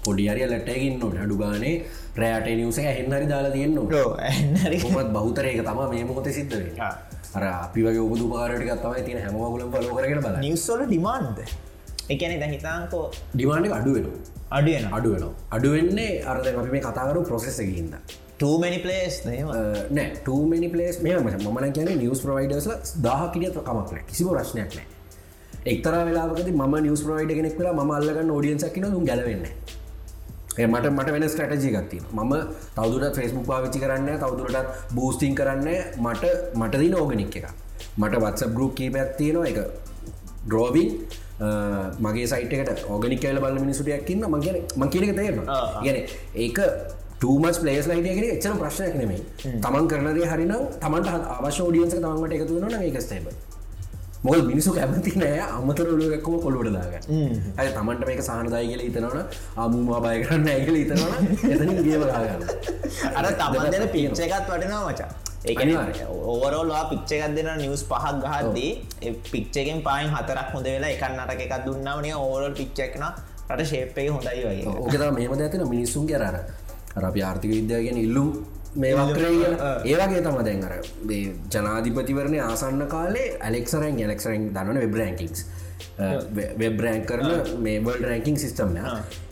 පොඩිහරි ලටයකින්න අඩු ගානේ රෑට නිවස හෙන් හරි දාලා තියෙන්න්න ඇන්නරි කොමත් බෞතරයක තම මේ මොහොත සිද්ධ. අර අපි වගේ ඔබදු පාරටික තමයි තින හැමගුලම් පලෝ කරගෙන බල නිවස්වල ඩිමාන්්ද එකන ද? හිතාංකෝ ඩිමාන්ඩ අඩුවෙන අඩියන අඩුවෙන අඩුවෙන්නේ අරද අපි මේ කතාකරු ප්‍රොසෙස්සකින්ද ටමනි පලේස් නෑ. ටමනි පලේස් මේ මන කියන නිවස් ප්‍රවයිඩර්ස්ල දාහකිරිය කමක්න කිසිම ප්‍රශ්නයක් නෑ එක්තර වෙලාකද ම නිවස් ප්‍රවයිඩ කෙනෙක් වෙලා ම අල්ලගන්න ෝඩියන්සක්න දුම් ගැලවෙන්න මට මට වෙන ස්ටටජි ගත්ති ම තවදුරට ෆෙස්බුක් පාවිච්චි කරන්න තවදුරටත් බූස්ටිං කරන්න මට මට දින ඕගනික් එක මට වත්ස ගරුප් කීපයක් තියෙනවා. එක ඩ්‍රෝවින් මගේ සයිටකට ඕගනික කියල බල මිනිසුටයක්කින්න මගන මංකිනක තේරන. ගැන ඒක ටමස් පලේස් ලයිටගෙන එච්චන ප්‍රශ්නයක් නෙමේ තමන් කරනදේ හරිනම් තමන්ට අවශ්‍ය ෝඩියන්ස තමන්ට එකතු වන ඒකස්තේබ මොල් මිනිසු කැමති නෑ අමතර ඔලුවක්කම කොල්ලොට දාග ඇය තමන්ට මේක සහනදාය කියල ඉතනවන අමුමා බය කරන්න ඇගල ඉතනවන එතනින් ගේවලාගන්න අර තමන් දෙන පිච්ච එකත් වටිනවා මචා. අනිවාර්යයෙන්. ඕවරෝල්වා පිච්ච එකක් දෙන නිවස් පහක් ගහද්දී පික්්චකෙන් පායින් හතරක් හොඳ වෙලා එකන්න අටක එකක් දුන්නාවනේ ඕවරල් පිච්චක්න රට ශේප්පේ හොඳයි වගේ. ඕකත මේම ඇතින මිනිස්සුන් කරර අර අපි ආර්ථික විද්‍යාගෙන ඉල්ලුම් මේ වක්‍රය ඒවගේ තම දැන් අර ජනාධිපතිවරණය ආසන්න කාලේ ඇලෙක්සරෙන් ඇලෙක්සරෙන් දන්නන වෙබ් රෑකින්ස් වෙබ් රෑන් කරන මේ වල් රෑකින් සිිස්ටම්ය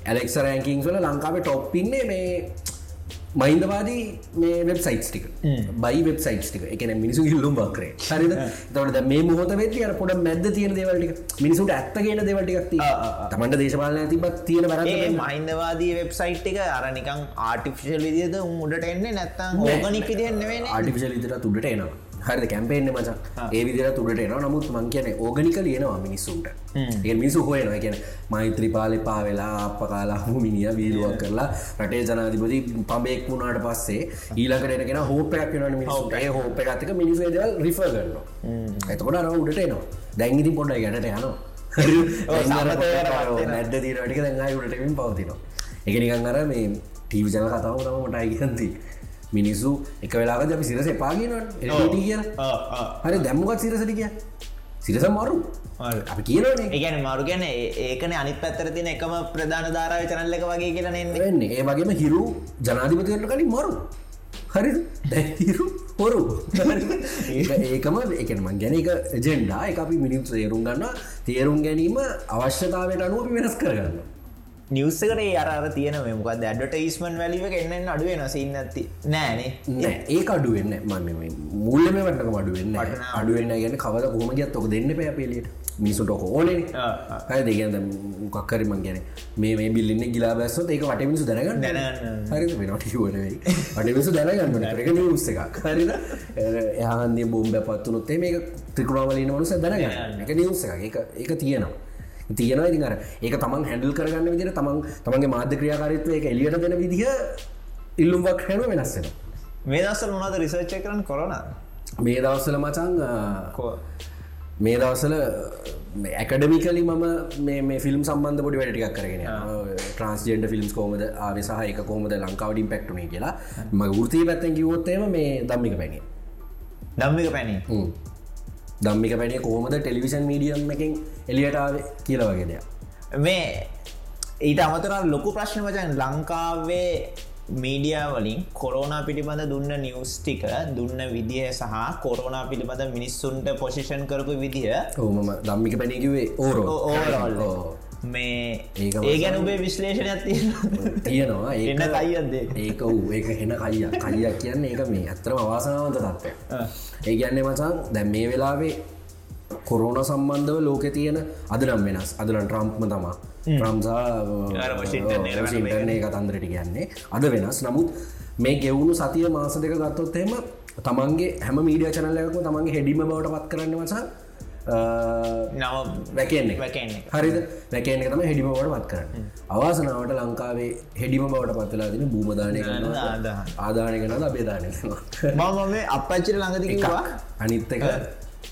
ඇලෙක්ස රෑකින් වල ලංකාවේ ටොප්පින්නේ මේ මයින්දවාදී මේ වෙබ් සයිට් ටික. බයි වෙබ් සයිට් ටික. එකන මිනිසු ඉල්ලුම් බක්‍රේ හරිද? තවට මේ මොහොත වෙති අර පොඩ මැද තියෙන දේවල්ටික මිනිසුට ඇත්තගෙන දේවල්ටික් තමන්ට දේශපාලන තිබත් තියෙන බර මහින්දවාදී වෙබ්සයිට් එක අරනිකං ආටිෆිෂල් විදිද උඩට එන්නේ නැත්තං ඕගනික් විදිහෙන්නවෙන ආටිිෂල් ඉතර තුඩට එනවා හරි කැම්පේෙන්න්න මචා. ඒ විදිර තුරට එන නමුත් මං කියන ඕගනික ලියනවා මිනිස්සුන්ට. ඒ මිනිසු හොයනවා. කියන මෛත්‍රී පාලි පා වෙලා අප කාලාහු මිනිිය වීලුවක් කරලා රටේ ජනාධිපති පබෙක් වුණාට පස්සේ ඊලකට එනගෙන හෝපයක් වන මිනිසුට ඒ හෝප එකතික මිනිසු දල් රිෆ කරනවා. එතකොට අර උඩට එනවා. දැංගිති පොඩ්ඩ ගැට යනවා. නැඩ දීරටික දැඟයි උටටමින් පවතිනවා. එක නිකන් අර මේ ටීවි ජන කතාව තම මට අයිගන්තිී මිනිස්සු එක වෙලාග අපි සිරස එපාගෙන එට කිය හරි දැම්මකත් සිරසට කිය සිරස මරු. අපි කියනනේ ඒගැන මරු ගැන ඒකන අනිත් පැත්තර තින එකම ප්‍රධාන ධාරාව චනල්ලක වගේ කියලනෙන්නේ වෙන්නේ. ඒ වගේම හිරු ජනාධිපතියට කලින් මරු. හරි දැහිරු හොරු. ඒකම එකනම ගැන එක ජෙන්ඩා එක අපි මිනිස්සු තේරුම් ගන්න තේරුම් ගැනීම අවශ්‍යතාවට අනුව අපි වෙනස් කරගන්න නිවස්සකට අර තියෙන මොකක් ඇඩටයිස්මන් වැලිව එන්න අඩුවෙන සින්න ඇති නෑනේ. ඒ අඩුවෙන්න මම මුල්ලම වටක අඩුවෙන්න අඩුවෙන්න ගැන කවද කොමගත් ඔක දෙන්න පැ පෙලියට මිසුට ඕනේ හය දෙගද මොකක්කරමන් ගැන මේ මේ බිල්ලින්න ගිලා බැස්සොත් ඒක වට මිසු දැනගන්න හරි වෙනට වනවෙයි අට මිසු දැනගන්න රක නිවස්ස එකක්. හරිද? එහන්දී බෝම්බ පත්තුනොත්තේ මේක ත්‍රිකුණාවලින් වනුස දැනගන්න. එක නිවස්ස එක ඒක තියෙනවා තියෙනවා ඉතින් අර ඒක තමන් හැඩල් කරගන්න විදිර තමන් තමන්ගේ මාධ්‍ය ක්‍රියාකාරිත්වය එක එලියට දෙන විදිහ ඉල්ලුම්වක් හැම වෙනස්සෙන මේ දස්සල මොනද රිසර්ච් කරන කොරන මේ දවස්සල මචන් මේ දවසල ඇකඩමිකලි මම මේ ෆිල්ම් සම්බන්ධ පොඩි වැඩටික් කරගෙන ට්‍රන්ස්ජෙන්ඩ ෆිල්ම්ස් කෝමද ආවසාහ එක කෝමද ලංකාවඩින් පැක්ටුනේ කියලා. ම ෘතිය පැත්තැන් කිවොත්තේම මේ දම්මික පැනේ දම්මික පැනේ දම්මික පැනේ කොහොමද ටෙලිවිෂන් මීඩියම් එකින් එලියටාව කියල වගේ දෙයක්. මේ ඊට අමතර ලොකු ප්‍රශ්න වචන් ලංකාවේ මීඩියා වලින් කොරෝන පිළිබඳ දුන්න නිවස්ටික දුන්න විදිහ සහ කොරෝන පිළිබඳ මිනිස්සුන්ට පොසිෂන් කරපු විදිහ ඕමම දම්මික පැනකිවේ ඕරෝ ඕරෝ මේ ඒ ගැන උබේ විශ්ලේෂණයක් තියෙන තියෙනවා. එන්න කයියද ඒක වූ ඒක හෙන කයිය. කලියක් කියන්න ඒක මේ ඇත්තරම අවාසනාවන්ත තත්වය ඒ ගැන්නේ මචන් දැම් මේ වෙලාවේ කොරෝන සම්බන්ධව ලෝක තියෙන අදනම් වෙනස්. අදලන් ට්‍රම්ප්ම තමා ප්‍රම්සා කතන්දරට කියන්නේ. අද වෙනස්. නමුත් මේ ගෙවුණු සතිය මාස දෙක ගත්තොත්තේම තමන්ගේ හැම මීඩිය චනල්ලයකම තමන්ගේ හෙඩිම බවට පත් කරන්න වසා වැකන්නේ වැකන්නේ හරිද? වැකන තම හෙඩිම බවට පත් කරන්න. අවාසනාවට ලංකාවේ හෙඩිම බවට පත්වෙලා තින භූමදානය කරන ආදානය කනද අපේදානය මම මේ අපච්චිට ළඟදිකවා අනිත් එක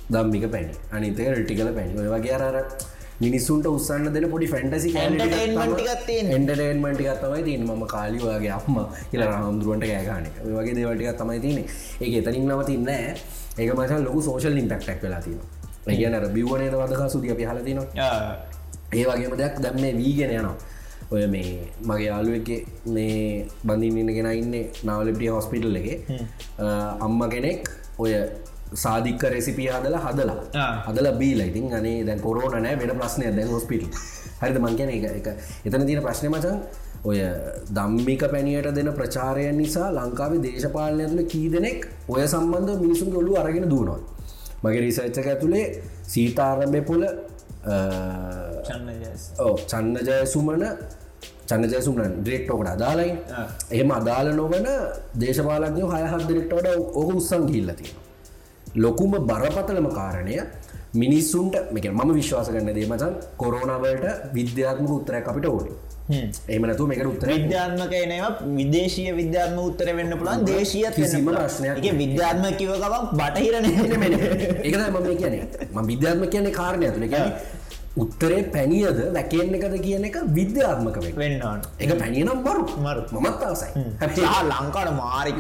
දම්මික පැණි. අනිතක රටිකල පැණි. ඔය වගේ අර මිනිස්සුන්ට උත්සන්න දෙන පොඩි ෆැන්ටසි එන්ටර්ටේන්මටි තමයි තින් ම කාලි වගේ අම්ම කියල රහමුදුරුවන්ට ගෑගන වගේ දේවටික තමයි තින ඒ එතනින් නව තින්න ඒක මච ලොකු සෝෂල් ඉම්පෙක්ටක් වෙලා තින කියන බිවනය වදක සුදිය පිහලතින ඒ වගේම දෙයක් දැම් මේ වීගෙන යනවා. ඔය මේ මගේ යාලුවක මේ බඳින් ඉන්නගෙන ඉන්න නවලපිටිය හොස්පිටල් එක. අම්ම කෙනෙක් ඔය සාධික රෙසිපිය හදලා හදලා. හදල බීල. ඉතින් අනේ දැන් කොරෝන නෑ වෙන ප්‍රශ්නය දැන් හොස්පිට හරිද? මංකන එක එක එතන තින ප්‍රශ්නය මචන් ඔය දම්මික පැණියට දෙන ප්‍රචාරය නිසා ලංකාවේ දේශපාලනය තුළ කී දෙනෙක් ඔය සම්බන්ධ මිනිසුන් ඔොලු අරගෙන දුවනවා මගේ රිසච්චක ඇතුළේ සීතාරම්භය පොල චන්න ජයසුමන චන්නජයසුමන ඩෙක්ටෝකට අදාලයි එහෙම අදාල නොවන දේශපාලඥ හයහත් දෙනෙක්ටෝට ඕක උත්සං හිල්ලතිය ලොකුම බරපතලම කාරණය මිනිස්සුන්ට මේක මම විශ්වාස කරන්න දේ මචන් කොරෝනාවලට විද්‍යාත්මක උත්තරයක් අපිට ඕනේ එමනතු මේක උත්තර විද්‍යාත්මක එනවා විදේශීය විද්‍යාත්ම උත්තර වෙන්න පුළන් දේශීය කිසිම ප්‍රශ්නයක් විද්‍යාත්ම කිව ගවක් බටහිරන ඒකද මම කියන්නේ. ම විද්‍යාත්ම කියන්නේ කාරණය තුළ ගැන උත්තරේ පැනිියද වැකෙන් එකද කියන එක විද්‍යාත්මක වෙන්න. එක පැනියනම් බරු මරු. මමත් ආසයි. ලංකාට මාරික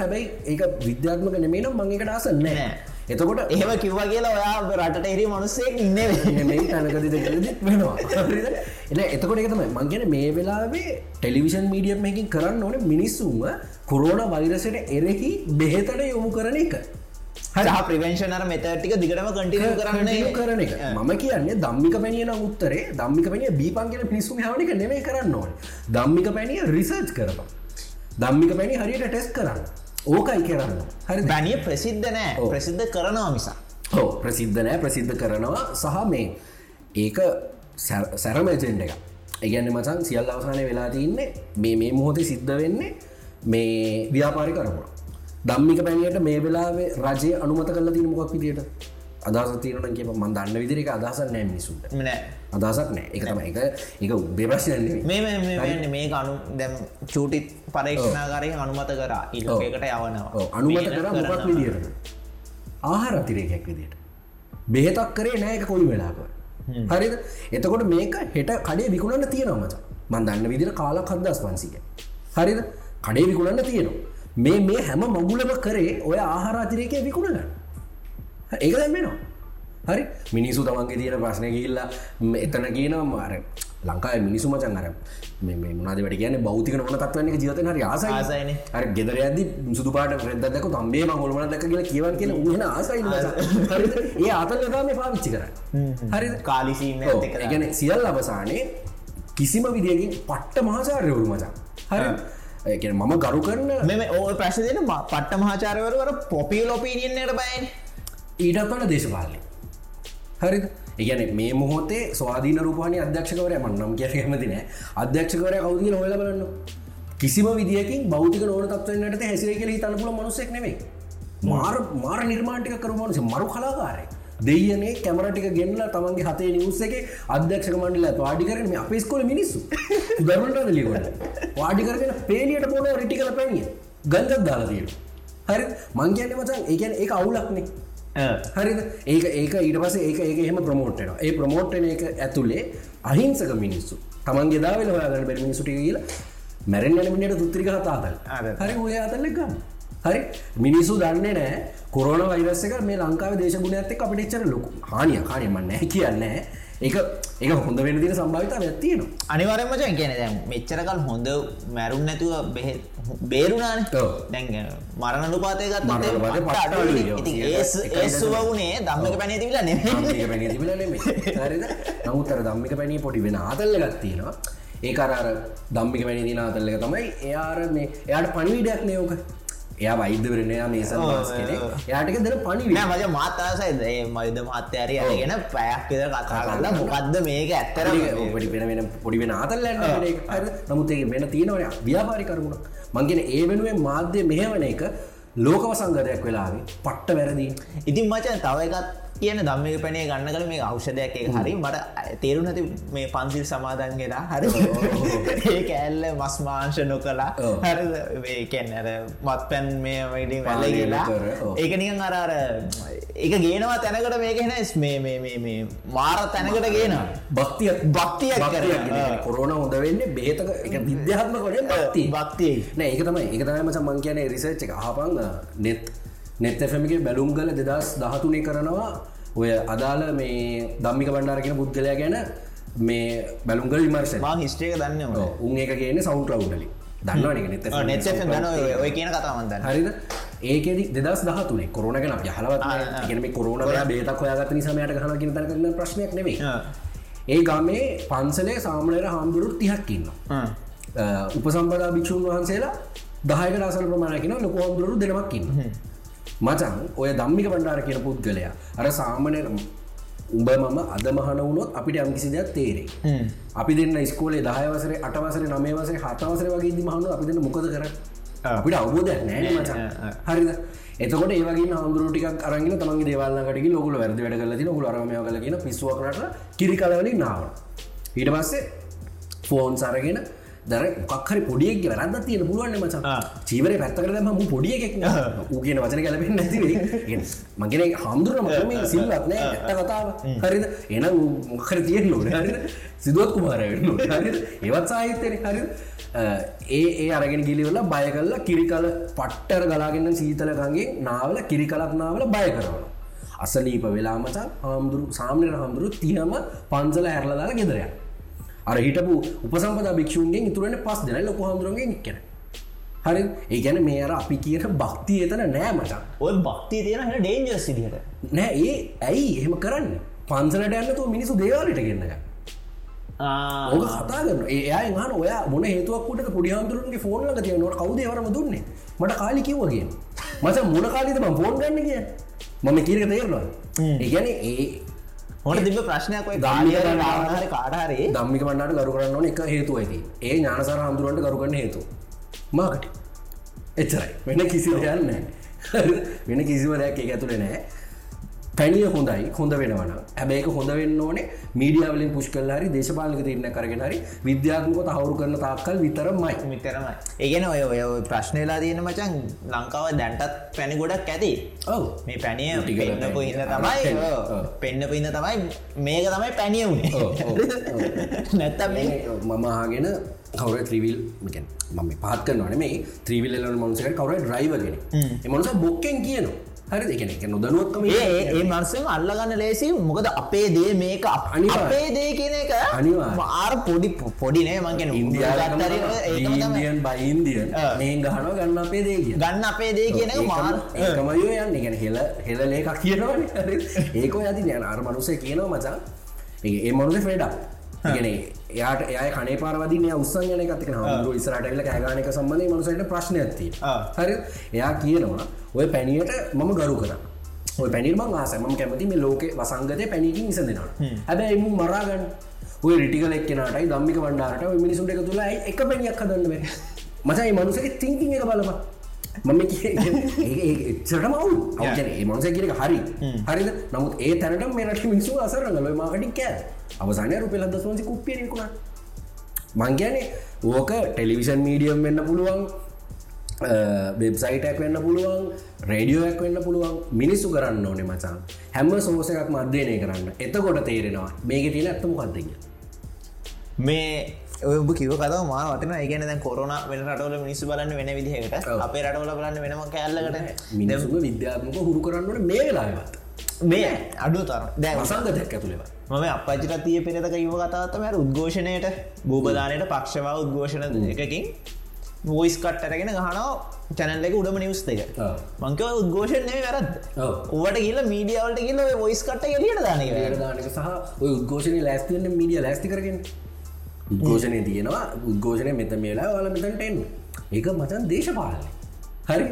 හැබැයි ඒක විද්‍යාත්මක නෙමේනම් මංකට ආස නෑ එතකොට එහෙම කිව්වා කියලා ඔයා රටට එරි මනුස්සෙක් ඉන්න මේ තැනකද වෙනවා? එන එතකොට එක තමයි. මං වෙලාවේ ටෙලිවිෂන් මීඩියම් මේකින් කරන්න ඕන මිනිස්සුන්ව කොරෝන වෛරසයට එරෙහි බෙහෙතට යොමු කරන එක. ප්‍රවේශනර මෙතටික දිගටම කටිය කරන්න කරන එක. මම කියන්නේ දම්මික පැනියන උත්තරේ දම්මික පැනිය බීපන්ගෙන පිස්සුම හවනික නෙවේ කරන්න ඕන. දම්මික පැනිය රිසර්ච් කරපා දම්මික පැණි හරියට ටෙස් කරන්න ඕකයි කරන්න. හරි බැනිය ප්‍රසිද්ධ නෑ. ප්‍රසිද්ධ කරනවා මිසා හෝ ප්‍රසිද්ධ නෑ ප්‍රසිද්ධ කරනවා. සහ මේ ඒක සැරමජෙන්ඩ එක ඒගැන්න මචන් සියල් අවසානය වෙලා තියන්නේ මේ මේ මොහොතේ සිද්ධ වෙන්නේ මේ ව්‍යාපාරි කරපුවා. දම්මික පැණියට මේ වෙලාවේ රජය අනුමත කල තින මොකක් විදියට? අදහස තියනට කිය මන් දන්න විදිරක අදහස නෑ මිනිසුන්ට නෑ අදහසක් නෑ. එක තම එක එක බේප්‍රශ්නය මේ මේ- මේ අනු දැම් චූටිත් පරීක්ෂණාකාරය අනුමත කරා. ඉල්ලකට යවනවා. අනුමත කර මොකක්. විදිරට ආහාර අතිරේකයක් විදියට. බෙහෙතක් කරේ නෑක කොයි වෙලාක හරිද? එතකොට මේක හෙට කඩේ විකුණන්න තියෙනවා මච. මන් දන්න විදිර කාලක් හදදස් පන්සික හරිද? කඩේ විකුණන්න තියෙනවා. මේ මේ හැම මගුලම කරේ ඔය ආහාර අතිරේකය විකුණගන්න ඒක දැම්මෙනවා හරි? මිනිසු තමන්ගේ තියෙන ප්‍රශ්නය කිල්ලා එතන කියනවා මාර ලංකායි මිනිසු මචන් අර මේ මුණද වැඩ කියන බෞතික නොන තත්වන්නේ ජීතන හරි ආසයි. ආසයිනේ. අර ගෙදර ඇද සුදු පාට රෙදදක තම්බේ මගොලමන දක කියලා කියවන් කියන උහන ආසයි ඒ අතල් ලදාම පාවිච්චි කර හරි කාලිසීම ගැන සියල් අවසානයේ කිසිම විදිියකින් පට්ට මහාචාරයවරු මචා හරි ඒකන මම ගරු කරන මෙම ඕ ප්‍රශ්දන පට්ට මහාචාරවරවර පොපියල් ඔපීනියන්නට බයින් ඊටත් වන දේශපාලය හරිද? ඉගැන මේ මොහොතේ ස්වාධීන රූපවානි අධ්‍යක්ෂකවරය මන්නම් කිය කැමති නෑ. අධ්‍යක්ෂකවරය කවුදිල හොල බලන්න. කිසිම විදිියකින් බෞතික නොන තත්වන්නට හැසිරේ කියල තනපුල මනුසෙක් නෙමේ මාර මාර නිර්මාණටික කරුමනුස මරු කලාකාරය දෙයනේ කැමරටික ගෙන්ල තමන්ගේ හතේ නිවස එක අධ්‍යක්ෂක මණ්ඩල පාඩිකරන මේ අපේ ස්කොල මිනිස්සු. දරුට ලිවට පාඩිකරගෙන පේලියට පොන රිටි කල පැනිය ගංජත් දාලතියට හරි මංගයන්න මචන් ඒකැන ඒ අවුලක්නේ හරිද? ඒක ඒක ඊට පස ඒක ඒක එහෙම ප්‍රමෝට්න ඒ ප්‍රමෝට්න එක ඇතුළේ අහිංසක මිනිස්සු. තමන්ගේ දාවල හොයාගන්න බැරි මිනිසුට කියල මැරෙන් යනමිට තුත්‍රික හතාතල් අර. හරි ඔය අතල්ල ගන්න. හරි? මිනිස්සු දන්නේ නෑ කොරන වෛරස්සක මේ ලංකාව දේශගුණ ඇත්තේ අපිටිච්චර ලොකු හානිය කානයමන්න කියන්න ඒක ඒක හොඳ වෙන දින සම්භාවිතාව ඇත්තියෙනවා අනිවරම මචන් කියන දැම් මෙච්චරකල් හොඳ මැරුන් නැතුව බෙහෙ බේරුණාන ඔව්. දැන් මරණ අනුපාතය ගත්ත මරණ අනුපාතය පට්ට අඩුයි. ඒසුව වුණේ දම්මක පැනේ තිබිල නෙ ධම්මික පැණිය තිබිලා නෙමෙයි. හරිද? නමුත් අර ධම්මික පැණිය පොඩි වෙන ආතල් එකක් තියෙනවා. ඒක අර අර ධම්මික පැණිය තියෙන ආතල් එක තමයි එයා අර මේ එයාට පණිවිඩයක් නේ ඕක. එයා වෛද්‍යවරයෙක් නේ එයා මේසන් ඔව්, මාස් ඔව්, කෙනෙක්. ඔව්. එයාට එක දෙන නෑ පණිවිඩ. මජ මාතාසයි ඒ මයුද මාත්‍යරය අරගෙන පැයක් විදර කතා කරලා මොකක්ද මේක ඇත්තර පොඩි වෙන වෙන පොඩි වෙන එක. හරිද? නමුත් ඒක වෙන තියෙනවා ව්‍යාපාරික කරුණක්. මං කියන්නේ ඒ වෙනුවෙන් මාධ්‍ය මෙහෙවන එක ලෝක වසංගතයක් වෙලාවේ පට්ට වැරදි. ඉතින් මචන් තව එකත් කියන දම්මික පැනේ ගන්න කල මේ අවෂධයක් එක හරි මට තේරු නැති මේ පන්සිල් සමාදන්ගෙලා හරි ඒ කෑල්ල මස් මාංශ නොකලා ඔව්. හරි ඒකැන් අර මත් පැන් මේ වඩි වැල කියලා නොකර, ඔව්. ඒක නිකන් අර අර ඒක ගේනවා තැනකට මේක හෙන මේ මාර තැනකට භක්තියක් කරනවා. ඔව්. කොරෝන හොඳ වෙන්නේ බේතක එක විද්‍යාත්ම කොට භක්තිය භක්තියයි නෑ ඒක තමයි ඒක තමයි මචන් මං කියන එක ආපන් නෙත් නෙත් එෆමිගේ බැලුම් ගල දෙදස් දහතුනේ කරනවා. ඔය අදාළ මේ දම්මික බණ්ඩාර කියන පුද්ගලයා ගැන මේ බැලුම්ගල විමර්ශන මා හිස්ටේක දන්න උන් එක කියන සෞන්ට ලව්ඩලි නෙත් ගන ඔය කියන කතාවන්දන්න හරිද? ඒකෙද දෙදස් දහතුනේ. කොරන ගැන යහලවත් ආ, ආ. ගෙන මේ කොරන බේතක් ඔයාගත නිසාමයට ගහන කියන තර කරන ප්‍රශ්නයක් නෙවේ. ඒ ගමේ පන්සලේ සාමනයට හාමුදුරුත් තිහක්කින්න උපසම්පදා භික්ෂූන් වහන්සේලා දහයක රසල් ප්‍රමාණයකින ලොක හාමුදුරු දෙනමක්කින්න මචන් ඔය දම්මික පණ්ඩාර කියන පුද්ගලයා අර සාමනය උඹ මම අද මහන වුණොත් අපිට යම්කිසි දෙයක් තේරේ අපි දෙන්න ස්කෝලේ දහයවසර අටවසර නමේවසේ හතවසර වගේ දි මහනු අපි දෙන්න මොකද කර අපිට අවබෝධයක් නෑ මචන් හරිද? එතකොට ඒවගේ හමුදුරටික අරගෙන තමන්ගේ දේවල්න්නකට ලොකුල වැරදි වැඩ කල ති ලොකුල අරමය කල කියන පිස්ුවකට කිරි කලවලින් නාව ඊට පස්සේ ෆෝන් සරගෙන දර කක්හරි පොඩියෙක් වැරද තියෙන පුළුවන්න මචා. චීවර පැත්තකර ම පොඩියෙක් කියන වචන කලපෙන් නැතිවේ මගෙන හමුදුරම මේ සිල්ලත් නෑ ඇත්ත කතාව. හරිද? එන මොකර තියෙන් ලෝන හරි සිදුවත් කුමාරවෙන්න හරි ඒවත් සාහිත්‍යන. හරි ඒ ඒ අරගෙන ගිලිවල බය කල්ලා කිරි කල පට්ටර ගලාගන්න සීතලකගේ නාවල කිරි කලක් නාවල බය කරවන අසනීප වෙලා මචන් හාමුදුරු සාමනයට හාමුදුරු තියම පන්සල ඇරලදාලා ගෙදරය අර හිටපු උපසම්පද භික්ෂූන්ගෙන් ඉතුරන පස් දෙන ලොක හාමුදුරුවන්ගේ නික්කන හරි? ඒගැන මේ අර අපි කියන භක්තිය එතන නෑ මචන් ඔය භක්තිය තියෙන හ ඩේන්ජස් සිදිහට නෑ ඒ ඇයි? එහෙම කරන්න? පන්සලට යන්නතු මිනිසු දේවාලට ගෙන්න්නග ඕක කතා කරන ඒ හන ඔය මොන හේතුවක්කට පුඩිහන්තුරන්ගේ ෆෝන්ලක තිය නොට කවදවරම දුන්නේ? මට කාලි කිව්වගේ මච මුණ කාලිත ම ෆෝන් ගන්න කිය මම කියරක තේරවා ඒගැන ඒ හොට තිබ ප්‍රශ්නයක් රාවණහරි කාටහරි දම්මික වන්නට ගරු කරන්න ඕන එක හේතු ඇති ඒ ඥානසර හමුදුරුවන්ට ගරුගන්න හේතු මාකට. එච්චරයි. වෙන කිසි දෙයන්න වෙන කිසිම දෙයක් ඒ ඇතුළේ නෑ පැනිය හොඳයි හොඳ වෙනවන ඇබේක හොඳ වෙන්න ඕනේ මීඩියාවලින් පුෂ් කල්ලාරි දේශපාලක තිරන්න කරගෙන හරි විද්‍යාත්මක තහවුරු කරන තාක්කල් විතරමයි. මිතරමයි ඒගෙන ඔය ඔය ප්‍රශ්නලා තියෙන මචන් ලංකාව දැන්ටත් පැණි ගොඩක් ඇති. ඔව. මේ පැනිය පෙන්න්නපු පැණි. තමයි. පෙන්න්නපු හිද තමයි මේක තමයි පැනිය වුණේ ඔව්, ඔව්, ඔව්. නැත්තම් මේ මම ආගෙන කවර ත්‍රීවිල් මම පත් කරනවන මේ ත්‍රීවිල් මොන්සක කවර ්‍රයිවගෙන එමනස බොක්කෙන් කියනවා හරි දෙකන එක නොදනුවත්කම ඒ මර්සම අල්ලගන්න ලේසි. මොකද අපේ දේ මේක අනිවාර්ය. අපේ දේ කියන එක අනිවාර්ය. ආර පොඩි පොඩිනේ මංගෙන ඉන්දියන් බයින්දියන් ආ. මේ ගහන ගන්න අපේ දේ කිය ගන්න අපේ දේ කියන මාර ඒකමයෝ යන්න. ගැන හෙල හෙල ලේකක් කියනවන. ඒක ඇති යන අර මනුසේ කියනවා මචා. ඒ මනුස ෆ්‍රේඩක් ගෙන යාට එය කනේ පාරවදින උත්සංගන එකතික හමුරු ඉස්රටල්ල කෑගානක සම්බඳය මනුසට ප්‍රශ්න ඇති. හරි? එයා කියනවා ඔය පැනියට මම ගරු කර ඔය පැනිල්ම ආසම කැමති මේ ලෝක වසංගතය පැනිකින් ඉසඳෙනවා. හැබැ එමු මරාගන්න ඔය රිටිකල එක්කනටයි දම්මික වන්ඩාරට ඔය මිනිසුන්ට එක තුලා එක පැනියක් හදන්න බැ මචයි මනුසක තිංකින් එක බලපා මම එච්චට මවු අවන ඒ මනස කියරක හරි. හරිද? නමුත් ඒ තැනට මෙනට මිනිසු අසරන්න ලොයි මාකටින් කෑ අවසානය රුපෙල දස්වන්සි කුප්පියරකුණා මංගැනේ ඕක ටෙලිවිෂන් මීඩියම් වෙන්න පුළුවන් වෙබ්සයිටක් වෙන්න පුළුවන් රේඩියෝයක් වෙන්න පුළුවන්. මිනිස්සු කරන්න ඕනෙ මචන් හැම සෝසයක් මධ්‍යනය කරන්න. එතකොට තේරෙනවා මේක තියෙන ඇත්තම කත්දග මේ ඔබ කිව කත මා වටන ඒගන දැන් කොරන වෙන රටවල මිනිස්සු බලන්න වෙන විදිහකට. අපේ රටවල බලන්න වෙනම කැල්ලකට. මිනිසුම විද්‍යාත්මක හුරු කරන්නට මේ වෙලාවත් මේ අඩු තර දැ වසංගතයක් ඇතුළෙවා මම අපචිට තිය පෙරතක ඉව කතාවත්තම උද්ඝෝෂණයට භූපදානයට පක්ෂවා උද්ඝෝෂණ එකකින් වෝයිස් කට්ටරගෙන ගහනවා චැනල්ල එක උඩම නිවස් දෙක. මංකව උද්ඝෝෂණය ඔව්. ඔවට කියල මීඩියවලට කියල. වොයිස් කට එලියට දානක සහ ඔය උද්ඝෝෂණය ලෑස්තිවන්න මීඩිය ලෑස්ති කරගෙන උද්ඝෝෂණය තියෙනවා. උද්ඝෝෂණය මෙත මේලා වල මෙතන්ට එන්න. ඒක මචන් දේශපාලනය හරි?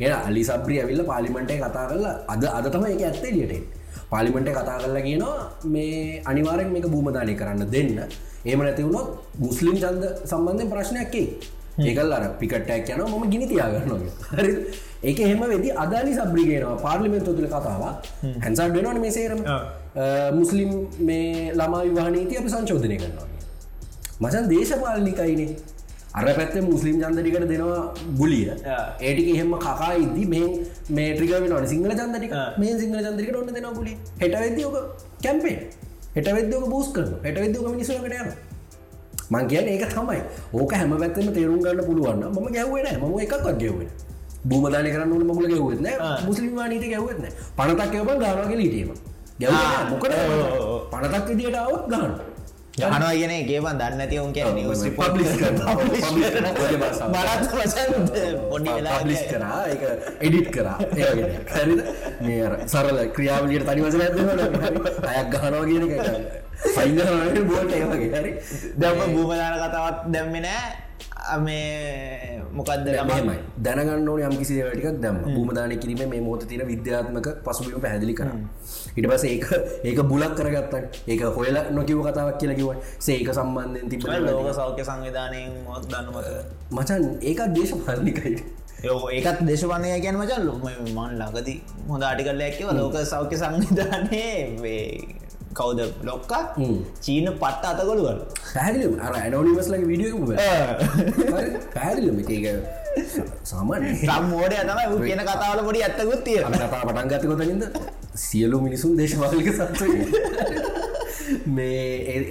එ අලි සබ්‍රිය ඇවිල්ල පාලිමටේ කතා කරලා අද අද තම එක ඇත්තේ ලියට පාලිමට කතා කරලා කියනවා මේ අනිවාරෙන් මේක භූමදානය කරන්න දෙන්න. ඒම නැතිවුණොත් මුස්ලිම් චන්ද සම්බන්ධය ප්‍රශ්නයක්කේ ඒකල් අර පිකට්ටක් යන ම ගිනි තියාගන්න හරි? ඒක එහෙම වෙදි අදාලි සබ්‍රිගේනවා පාර්ලිමෙන්තු තුළ කතාව හැන්සාඩ් වෙනවන මේ සේරම. මුස්ලිම් මේ ළමා විවාහනීති අපි සංචෝධනය කරනවා මචන් දේශපාලනිකයිනේ. අර පැත්තේ මුස්ලිම් චන්දරිකට දෙනවා ගුලිය. ඒටික එහෙම කකා ඉදදි මේ මේ ට්‍රික වෙනට සිංහල චන්දටික. මේ සිංහල චන්දරිකට ඔන්න දෙෙන ගුලි හෙට වෙදදිෝක කැම්පේ හෙට වෙදෝක බූස් කරන හෙට වෙදෝක මිනිසුලකට යන මං කියන ඒක තමයි. ඕක හැම පැත්තම තේරුම් ගන්න පුළුවන්න ම ගැව්වෙන ම එකක්වත් ගැවෙන බූමදාන කරන්න ඕන මගල ගැවවෙත්න මුස්ලිම් වානීත ගැවවෙත්න පනතක් එවබ ගානගේ ලීටීම ගැව මොකට පනතක් විදිට අවත් ගන්න යනවා කියන ඒකේවන් දන්න ඇති උන් කිය නිවස් පබ්ලිස් පොඩි පබ්ලිස් කරා. එක එඩිට් කරා. ඒගෙන හරිද? මේ සරල ක්‍රියාවලියට තනිවසන ඇත අයක් ගහනවා කියන එක. සයින්ග බෝට ඒවගේ හරි. දැම භූමදාන කතාවත් දැම්මි නෑ මේ මොකක්ද මයි දැනගන්න ඕන යම් කිසි ටිකක් දම භූමදානය කිරීම මේ මෝත තින විද්‍යාත්මක පසුබිම පැදිලි කර. ඉට පස ඒක ඒක බුලක් කරගත්තන් ඒක හොයල නොකිව කතාවක් කියලා කිව සේක සම්බන්ධයෙන් තිබ ලෝක සෞඛ්‍ය සංවිධානයෙන් මොත් දන්නමත මචන් ඒක දේශ පල්ලිකයි යෝ ඒකත් දේශපනය ගැන මචල් මන් ලඟදී හොඳ අටිකල්ලයක්ව ලෝක සෞඛ්‍ය සංවිධානයේ කවුද? ලොක්කා? චීන පට්ට අතකොළුවල් පැදිලි අර ඇනෝනිමස්ලගේ විඩියෝ පැදිලිම ඒක සාමාන්‍ය සම්මෝඩය තමයි ඌ කියන කතාවල පොඩි ඇත්තකුත් තිය පටන් ගතකොතනින්ද සියලු මිනිසුන් දේශවාලික සත්ව මේ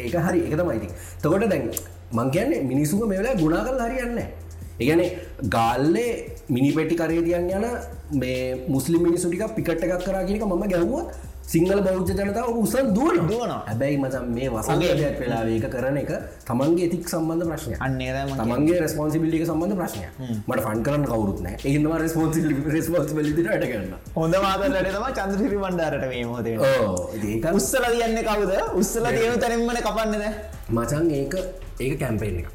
ඒක හරි එක තමයිති තකොට දැන් මං කියන්නේ මිනිසුම මෙවෙලා ගුණා කල් හරියන්න එකන ගාල්ලේ මිනි පෙටි කරේ තියන් යන මේ මුස්ලිම් මිනිසුටික පිකට එකක් කරගෙනක මම ගැව්ව සිංහල බෞද්ධ ජනතාව උසන් දුවන දුවනවා. හැබැයි මචන් මේ වසගේයක් වෙලා ඒක කරන එක තමන්ගේ තික් සම්බන්ධ ප්‍රශ්නය අන්නේ තමන්ගේ රස්පොන්සිබිලික සම්බන්ධ ප්‍රශ්නය මට ෆන් කරන්න කවරුත්න ඒන්දම රස්පොන්සි රස්පොන්සිබලිට ට කරන්න හොඳ මාතලට තම චන්ද්‍රසිරි බණ්ඩාරට මේ ඒක උස්සල තියන්න කවුද? උස්සල තියනු තැනෙම්මන කපන්නද මචන් ඒක ඒක කැම්පේෙන් එක.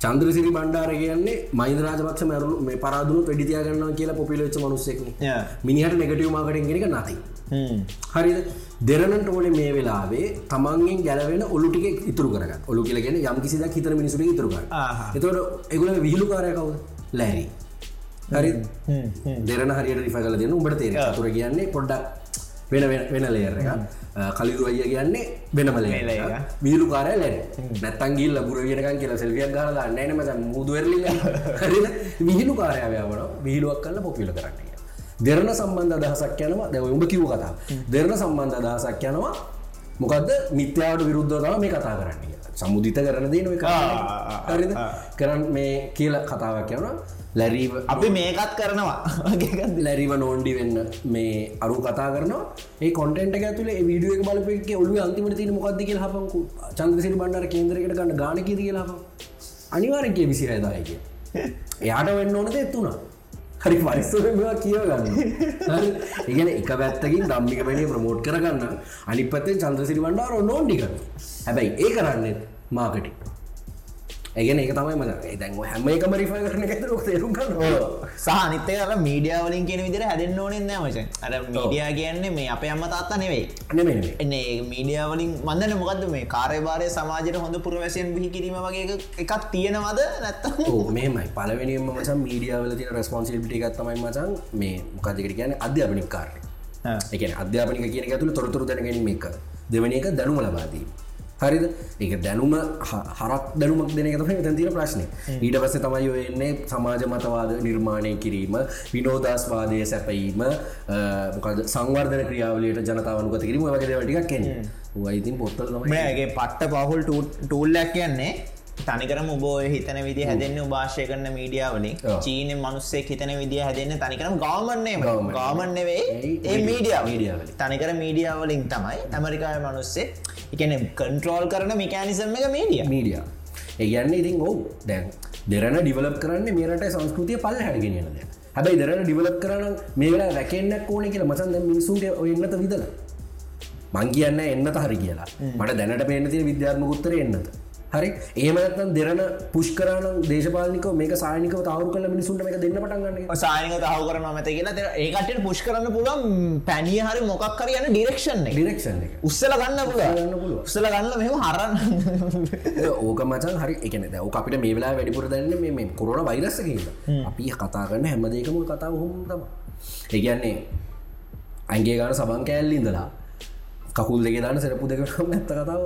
චන්ද්‍රසිරි බණ්ඩාර කියන්නේ මයිද රාජපක්ෂ මැරු මේ පරාදුණු වැඩිතියාගන්නවා කියලා පොපිලච්ච මනුස්සෙක්න මිනිහට නෙගටව මාකටින් ගෙනක නැති හරිද? දෙරනට ඕනේ මේ වෙලාවේ තමන්ගෙන් ගැලවෙන ඔලුටික ඉතුරු කරගත් ඔලු කියලගෙන යම් කිසිදක් හිතර මිනිසුට ඉතුරුක. එතවට එගුල විහිලු කාරය කවුද? ලෑරි. හරි දෙරන හරියට රිෆ කල දෙන්න උඹට තේර තුර කියන්නේ පොඩ්ඩක් වෙන වෙන- වෙන ලේර එක කලිරු අයිය කියන්නේ වෙනම ලේ ලේයර. විහිලු කාරය ලැන නැත්තන් ගිල් ලබුර වියනකන් කියලා සෙල්වියක් ගල ගන්නන මස මුදුවරලි හරි විහිලු කාරයාවයවන විහිලුවක් කන්න පොපිල කරන්න දෙරන සම්බන්ධ අදහසක් යනවා. දැව උඹ කිව් කතා දෙරන සම්බන්ධ අදහසක් යනවා. මොකක්ද මිත්‍යාවට විරුද්ධතාව මේ කතා කරන්න සමුදිත කරන දේ නොව හරිද? කරන්න මේ කියල කතාවක් යවන ලැරීව අපි මේකත් කරනවා. ලැරිව නෝන්ඩි වෙන්න මේ අරු කතා කරන ඒ කොටට ඇතුල විඩිය බලපෙක් ඔලු අන්තිමට තින මොකක්ද කියල හපකු චන්ද්‍රසිරි බණ්ඩර කේන්ද්‍රකට ගන්න ගානකි කියලා හප අනිවාරකය විසි ඇදායක එයාට වෙන්න ඕනද එත්තුුණා හරි පරිස්සවා කියව ගන්න ඉගෙන එක පැත්තකින් දම්මික වැඩිය ප්‍රමෝට් කරගන්න. අනි පත්තෙන් චන්ද්‍රසිරි බණ්ඩාර නොන්ඩික හැබැයි ඒ කරන්නේ මාකටි ඒගෙන ඒක තමයි මද දැන් හැම එකම රිෆයි කරන ඇතර තේරුම් කරන්න සහ අනිත්තය අර මීඩියාවලින් කියන විදිර හැදෙන්න්න ඕනෙන් නෑමච අර මීඩියා කියන්නේ මේ අප අම්ම තාත්තා නෙවෙයි එන්නේ මීඩියාවලින් මන්දන මොකද මේ කාරයබාරය සමාජයට හොඳ පුරවැසියෙන් බිහි කිරීම වගේ එක- එකක් තියෙනවද නැත්තම් මේමයි පලවෙනිම මචන් මීඩියාවල තින රස්පොන්සිිපිටි එකත්තමයි මචන් මේ මොකදකට කියන අධ්‍යාපනික් කාරය එකන අධ්‍යාපනික කියන ඇතුළ තොරතුර දැනගැනීම එක දෙවන එක දැනුම ලබාදී හරිද? ඒක දැනුම හරක් දැනුමක් දෙන තම තැතිර ප්‍රශ්නය ඊට පස්සේ තමයි ඔයන්නේ සමාජ මතවාද නිර්මාණය කිරීම විනෝදස්වාදය සැපීම සංවර්ධන ක්‍රියාවලට ජනතාවනුකත කිරීම වගේ වටික් කෙන වයිතින් පොත්තල මේගේ පට්ට පහුල් ටූල්ලක් කියන්නේ තනිකරම උබෝ හිතන විදි හැදන්න භාෂය කරන මීඩියාවලින්. චීන මනුස්සේ හිතන විදිහ හැදන්න තනිකරම ගාමන්නේ. ගාමන්නෙවේ ඒ මීඩිය වලින්. තනිකර මීඩියාවලින් තමයි ඇමරිකාය මනුස්සේ එකන කන්ට්‍රෝල් කරන මිකෑනිසම් එක මීඩිය මීඩිය ඒගන්න ඉතින් ඔවු දැන් දෙරන ඩිවලප් කරන්න මේරට සංස්කෘතිය පල් හැඩගෙනනද හැබයි දෙරන ඩිවලප් කරන මේලා රැකෙන්න්නක් ඕන කියලා මසන් මිනිසුන්ට එන්නත විදල. මං කියන්න එන්නත හරි කියලා. මට දැනට පේන තිය විද්‍යාත්ම උත්තර එන්නත හරි? ඒමනත්නම් දෙරන පුෂ්කරන දේශපාලික මේක සානික තවරු කල මිනිසුන්ට එක දෙන්න පටන්ගන්න සායනක තහව කරන මත කියලා ඒකට පුෂ් කරන්න පුළුවන් පැනිය හරි මොකක් කර යන ඩිරක්ෂන් ඩිරක්ෂන් උස්සල ගන්න පුළුව පුළුවන්. උස්සල ගන්න මෙම හරන්න. ඕක මචන් හරි එකන දැව අපිට මේ වෙලා වැඩිපුර දන්න මේ කොරන වෛරස්ස කියන්න අපි කතා කරන්න හැමදේකම කතා හොම තම ඒගන්නේ අන්ගේ ගාන සබන් කෑල්ල ඉඳලා කකුල් දෙක දාන සරපු දෙක නැත්ත කතාව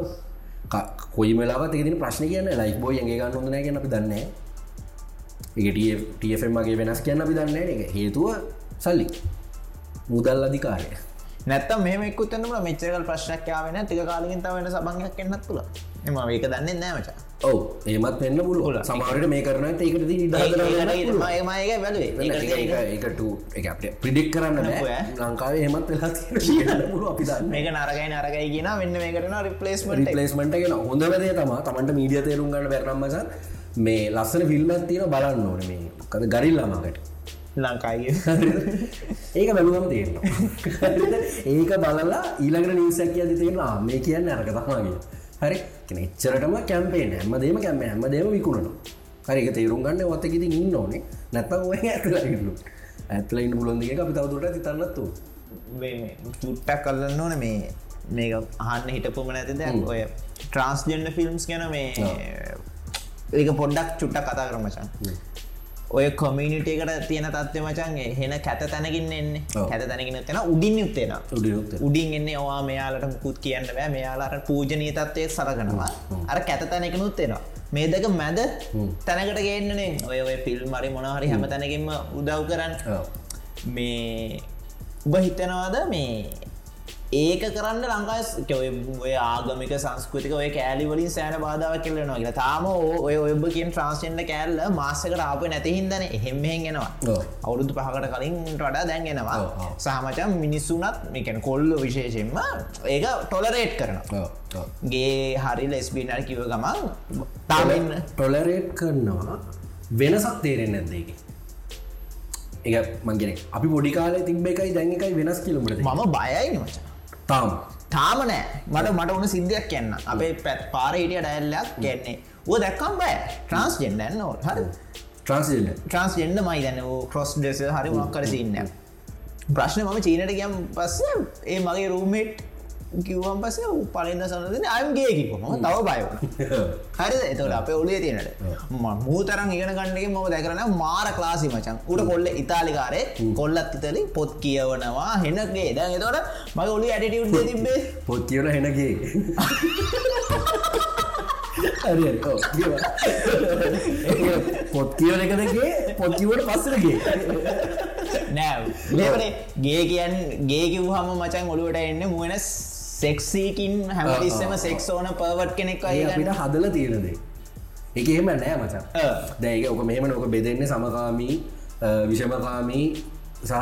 කොයි වෙලාව තින ප්‍රශ්න කියන්න ලයික් බෝයි ඇගේ ගන්න හොඳන ගැන අපි දන්න ඒටFMගේ වෙනස් කියන්න අපි දන්න එක හේතුව සල්ලි. මුදල් අධිකාරය. නැත්තම් මෙම එක්කුත්තන්න මෙච්චකල් ප්‍රශ්නක්්‍යාවෙන ටික කාලකින් තවන්න සබංයක් එන්නත් තුළ එම ඒක දන්න නෑමචා ඔව ඒමත් වෙන්න පුළුව සමාරට මේ කරන ඒකට මයක අපට ප්‍රිඩික් කරන්න ලංකාවේ වෙලා තියෙන පුළුව අපි මේක නරගයි නරගයි කියෙන වෙන්න මේ කරන රිපලේස්මට රිපලේස්මට ගෙන හොඳ වැදේ තම තමන්ට මීඩිය තේරුම් ගන්න බැරනම්මස මේ ලස්සන ෆිල්මත් තියෙන බලන්න ඕන මේ. කද ගරිල්ලාමකට ලංකාගේ ඒක බැලුවම තියෙනවා ඒක බලලා ඊළඟට නිවසැක ඇති තියෙනවා මේ කියන්න අරක තමාගේ හරි. එච්චරටම කැම්පේන හැමදේම කැම්ප හැමදේම විකුණන හරික තේරුම් ගන්න ඔත්තකිති ඉන්න ඕනේ. නැත්තම් ඔය ඇත්ල ඉන්න පුලොන්දිගේ අපි තවදුරට තිතන්නත්තු චුට්ටක් කල්ලන්න ඕන. මේ මේක අහන්න හිටපුම නැති දැන් ඔය ට්‍රන්ස්ජෙන්ඩ ෆිල්ම්ස් ගැන මේ ඒක පොඩ්ඩක් චුට්ටක් කතා කර මචන් ඔය කොමිනිටේකට තියෙන තත්ව මචන්ගේ හෙන කැත තැනකින් එන්නේ. කැත තැනකින තියෙන උඩින් යුත්තේෙන උඩින් එන්නේ ඔවා මෙයාලට මුකුත් කියන්න බෑ. මෙයාලාට පූජනී තත්වය සරගනවා අර කැත තැනකනුත් එෙනවා. මේ දෙක මැද තැනකට ගේන්නනේ ඔය ඔය ෆිල්ම් මරි මොනහරි හැම තැනකින්ම උදව් කරන්න. මේ උබ හිතනවාද මේ ඒක කරන්න ලංකා ඔය ආගමික සංස්කෘතික ඔය කෑලිවලින් සෑන බාධාව කෙලනවා කියලා තාම ඔය ඔයබ කියෙන් ට්‍රන්ස්ෙන්ඩ කෑල්ල මාස්සකට ආප නැතිහින්දන එහෙම්හෙන් එෙනවා. ඔව්. අවුරුදු පහකට කලින් වඩා දැන්ගෙනවා. සහමචන් මිනිස්සුනත් මේකැන කොල්ල විශේෂෙන්ම ඒක ටොලරේට් කරනවා. ගේ හරි ලෙස්බිනල් කිව ගමන් තාමන්න ටොලරේට් කරනවා වෙනසක් තේරෙන් නැදේක ඒ මංගෙන අපි පොඩිකාල තිබ එකයි දැන් එකයි වෙනස් කිලමට මම බයයි මචා තාම්. තාම නෑ. මට මට ඕන සිද්ධියක් කියන්න. අපේ පැත් පාරහිටිය ඩැල්ලයක් ගැන්නේ ඕ දැක්කම් බෑ. ට්‍රන්ස් ජෙන්ඩන්න ඕ හරි. ට්‍රන්ස්ජෙන්ඩ ට්‍රන්ස් ජෙන්ඩ මයි දන්න. ක්‍රොස් ඩෙස හරි මොක්කර සින්න ප්‍රශ්න මම චීනට ගම් පස්ස ඒ මගේ රූමේට් කිව්වම් පසේ පලන්න සන්නදන අයම්ගේ කිකොම තව බයවන හරි එතවට අප ඔලේ තියනට මූතරන් ඉගෙන ගන්නගේ ම දැකරන මාර ක්ලාසි මචන් උට කොල්ල ඉතාලිකාරේ කොල්ලත් ඉතලි පොත් කියවනවා හෙනගේ දැන් එතවට මගේ ඔලි ඇටිටියුඩ් තිබේ පොත් කියවන හෙනගේ. පොත් කියවන එකදගේ පොත් කිවට පස්සරගේ නෑ. ලේවනේ ගේ කියන් ගේ කිව්හම මචන් ඔළුවට එන්න මුවෙන සෙක්සීකින් හැමතිස්සම සෙක්ස් ඕන පර්වට් කෙනෙක් අපිට හදල තියෙනදේ එක එහෙම නෑ මචන් දැක ඕක මෙහම නොක බෙදෙන්නේ සමකාමී විෂමකාමී සහ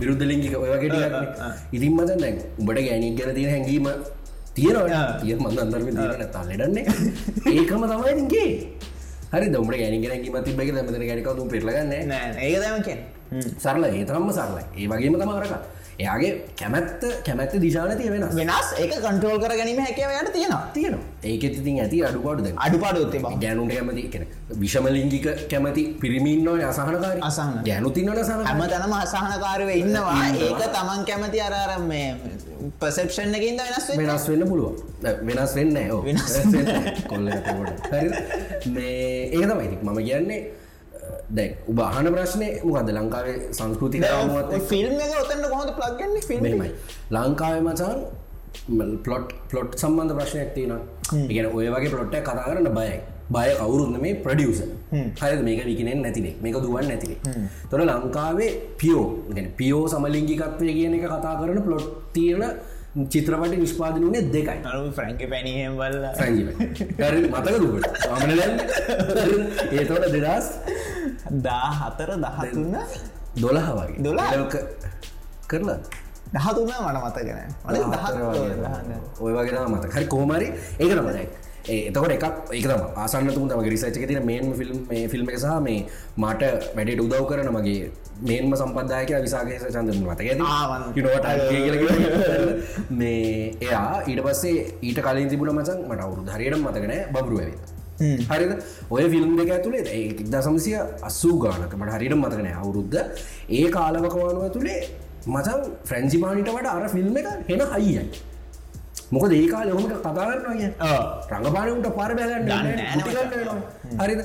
විරුද්ධලිංගික ඔයගේට ඉතින් මතන් දැන් උඹට ගෑනික් ගැන තියෙන හැඟීම තියෙනවා තිය මඳ අන්දර්ම තියෙන නැතා ලෙඩන්නේ ඒකම තමයිගේ හරි දමට ගැනි ගැන කිම තිබක මතන ගැනිකවතු පෙරලගන්න නෑ. ඒක දම කිය සරල ඒ තරම්ම සරලයි. ඒ වගේම තමරක එයාගේ කැමැත්ත කැමැත්ත දිශානතිය වෙන වෙනස්. ඒක කන්ට්‍රෝල් කර ගැනීම හැකව යට තියෙනවා. තියෙනවා. ඒක ඉතින් ඇති අඩුපාඩුද අඩුපාඩු උත්තේ බ. ගෑනුන්ට කැමති කෙන විෂමලිංගික කැමති පිරිමින්නෝ අසහනකාර. අසහන. ගෑනු තින්නට සහ හැම තැනම අසහනකාරව ඉන්නවා. ඒක තමන් කැමති අරාරම් මේ පසෙප්ෂන් එකින්ද වෙනස්. වෙනස් වෙන්න පුළුවන්. දැන් වෙනස් වෙන්න ඕ වෙනස් කොල්ල මේ ඒක තමයි. මම කියන්නේ දැන් ඔබ අහන ප්‍රශ්නය මොකද ලංකාවේ එක්ක. ෆිල්ම් ඔතන්න කොහොඳ ප්ලග්ගන්නේ ෆිල්ම් මෙමයි ලංකාවේ මචන් පලොට් පලොට් සම්බන්ධ ප්‍රශ්නයක් තියෙනවා. ඉගෙන ඔය වගේ පලොට්ට කතා කරන්න බයයි. බය කවුරුන්න මේ ප්‍රඩියස හරි මේක විකනෙන් නැතිනේ මේක දුවන් නැතිනේ තොර ලංකාවේ පියෝ පියෝ සමලිංගිකත්වය කියන එක කතා කරන පලොට් තියෙන චිත්‍රපටි නිෂ්පාදන වනේ දෙකයි. අනු ෆ්‍රැංක පැනීහෙම් වල්ල සැජ මතක දුකට මමන ඒතවට දෙදස් දා හතර දහතුන්න දොළහ වගේ. දොළහ? ක- කරලා. දහතුන්න මට මතගෙන ඔය වගේ මත හරි කෝමරි ඒක තමයි එතකොට එකක් ඒකම ආසන්නතුම තම රිසච්චක තින මේන් ෆිල්ම් මේ ෆිල්ම් එක සහ මේ මට වැඩට උදව් කරන මගේ මේන්ම සම්පදායක විසාගේස චන්ද මත. ආවන්. මේ එයා ඊට පස්සේ ඊට කලින් තිබුණ මචන් මට අවුරු හරියට මතකනෑ බබරුවව හරිද? ඔය ෆිල්ම් දෙක ඇතුළේ ඒදා සමසිය අස්සූ ගානක මට හරිට මතකනෑ අවුරුද්ධ ඒ කාලවකවානුව ඇතුළේ මචන් ෆ්‍රැන්සිපානිට වට අර ෆිල්ම් එක හෙන හයියයි මොක ඒකාල හොමට කතාරන්න කිය රඟපානට පාර බැගන්න දන්නේ නෑ හරිද?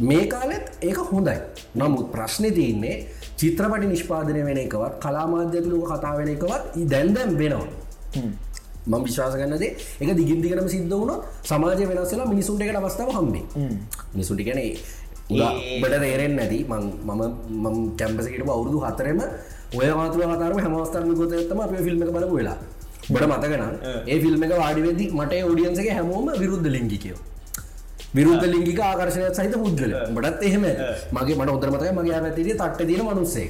මේ කාලෙත් ඒක හොඳයි. නමුත් ප්‍රශ්නය තියන්නේ චිත්‍රපටි නිෂ්පාදනය වෙන එකවත් කලාමාධ්‍යතුලක කතා වෙන එකවත් දැන්දැම් වෙනවා. මං විශ්වාස ගන්නදේ එක දිගින් දිගටම සිද්ධ වුණ සමාජය වෙනස්සලා මිනිසුන්ට එකට අවස්ථාව හම්බේ මිනිසුටි ගැන බට තේරෙන් නැති මම මම කැම්පසකට අවුරුදු හතරම ඔය මාතුර කතරම හැමස්ථාන ගොතත්තම අප ෆිල්ම් බලපු වෙලා බට මතකන ඒ ෆිල්ම් එක වාඩිවෙදි මට ඔඩියන්සගේ හැමෝම විරුද්ධ ලිංගිකයෝ. විරුද්ධ ලිංගික ආකර්ශනය සහිත පුද්ගල බටත් එහෙම මගේ මට උදරමතය මගේ පැතිරිය තට්ට දීන මනුස්සේ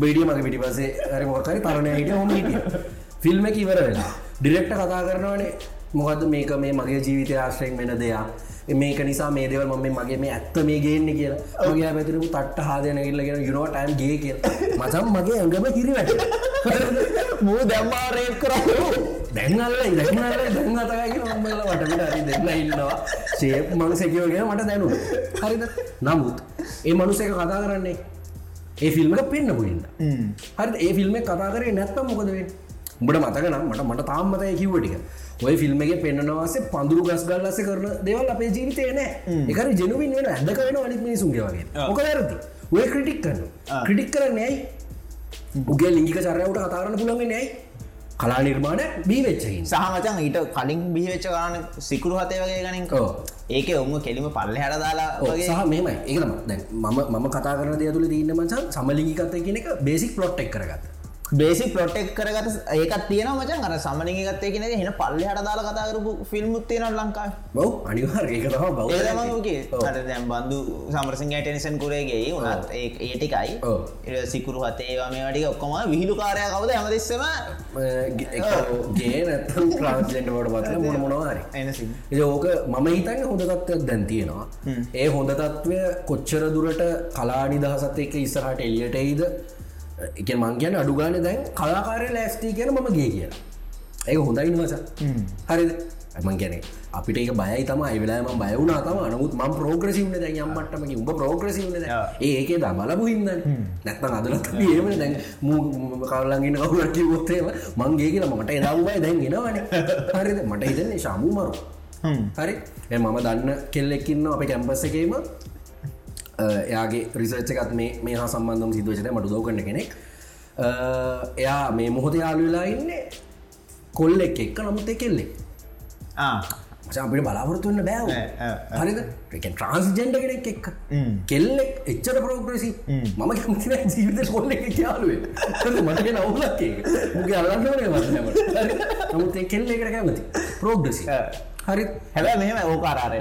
බේඩිය මගේ පිටිපසේ හරි මොකරි තරණය හිට හොම ෆිල්ම් එක ඉවර වෙලා. ඩිරෙක්ට කතා කරනවානේ. මොකද මේක? මේ මගේ ජීවිතය ආශ්‍රයෙන් වෙන දෙයක් මේක නිසා මේ දේවල් මම මගේ මේ ඇත්ත මේ ගේන්න කියලා. මගේ පැතිරපු තට්ට හාදයන කියලගෙන යුනෝටයිම් ගේ කිය මචම් මගේ ඇඟම හිරි වැට මූ දැම්මාරේප් කර දැන්නල්ල දැන්නල දැන් අතකයි මල වටට හරි දෙන්න ඉන්නවා. සේප් මං සැකිවගෙන මට දැනු හරිද? නමුත් ඒ මනුසක කතා කරන්නේ ඒ ෆිල්ම පෙන්න්න පුින්ද හරි ඒ ෆිල්ම් කතා කරේ නැත්තම් මොකදවේ උඹට මතකනම් මට මට තාම්මතය කිව්වටික ඔය ෆිල්ම් එක පෙන්න්නවාසේ පඳුරු ගස් ගල්ලස කරන දෙවල් අපේ ජීවිතය නෑ එකර ජනුවින් වෙන ඇදක වෙන අනිත් මිනිසුන්ගේ වගේ. මොක ඇරති ඔය ක්‍රටික් කරන්න ක්‍රටික් කරන්න ඇයි? උගේ ලිංගික චරයවට කතාරන්න පුළන්ගේ නෑයි කලා නිර්මාණ බී වෙච්චහින් සහමචන් ඊට කලින් බිහිවෙච්ච ගාන සිකුරු හතේ වගේ ගනින්ක. ඒක ඔම කෙලිම පල්ල හට දාලා සහ මෙමයි ඒකම දැන් මම මම කතා කරන දෙය තුළ දීන්න මචන් සමලිගිකත කියන එක බේසික් පලොට් එක් කරගත් බේසි පොටෙක් කරගත ඒකත් තියෙන මචන් අර සමනින් ගත්තේ කෙනෙ හෙන පල්ලි හට දාලා කතා කරපු ෆිල්මුත් තියෙන ලංකාව? බව් අනිවාර් ඒක තම බව ඒමගේ දැම් බන්දු සමරසිංහ ටනිසන් කුරේගේ උනත් ඒටිකයි. සිකුරු හතේ ඒවා මේ වටික ඔක්කොම විහිලු කාරය කවද හැමතිස්සම ගේ නැත්තම් ට්‍රන්ස්ජෙන්ට වට පත්ල මොන මොනවාරි ඕක මම හිතන්න හොඳ තත්ත්වයක් දැන් තියෙනවා. ඒ හොඳ තත්ත්වය කොච්චර දුරට කලානි දහසත් එක ඉස්සරහට එලියට එයිද එක මං කියන අඩුගාන දැන් කලාකාරය ලෑස්ටී කියන මම ගේ කියලා. ඒක හොඳයි වස හරිද? ඇමන් ගැන අපිට ඒක බයයි තම වෙලාම බයවුනා තම නමුත් ම ප්‍රෝග්‍රසිවන දැන් යම්මටම උඹ ප්‍රෝග්‍රසිවන ඒකේ ද බලපු හින්න නැත්ම අදලත් ඒම දැන් කවලගන්න කවුලට ොත්තේම මංගේ කියලා මට එදාවබයි දැන් ගෙනවන හරිද? මට හිතන්නේ ශමු මරු. හරි? මම දන්න කෙල්ලෙක්කින්න අප කැම්පස්ස එකේම එයාගේ රිසර්ච්චකත් මේ මේ හා සම්බන්ධම් සිදුවචන මට දෝ කන්න කෙනෙක්. එයා මේ මොහොත යාලු වෙලා ඉන්නේ කොල්ලෙක් එක්ක නමුත් එක කෙල්ලෙක්. අපිට බලාපොරතුන්න බෑව. හරිද? ට්‍රන්ස්ජෙන්ඩ කෙනෙක් එක්ක. කෙල්ලෙක් එච්චර ප්‍රෝග්‍රසි මම කැමතින ජීවිත කොල්ල එක යාලුවේ මටක නවුලක් මුගේ අල්ලන්නනේ වන්නට නමුත් ඒ කෙල්ල එකට කැමති. ප්‍රෝග්‍රසි හරි. හැබැ මෙම ඕකාරය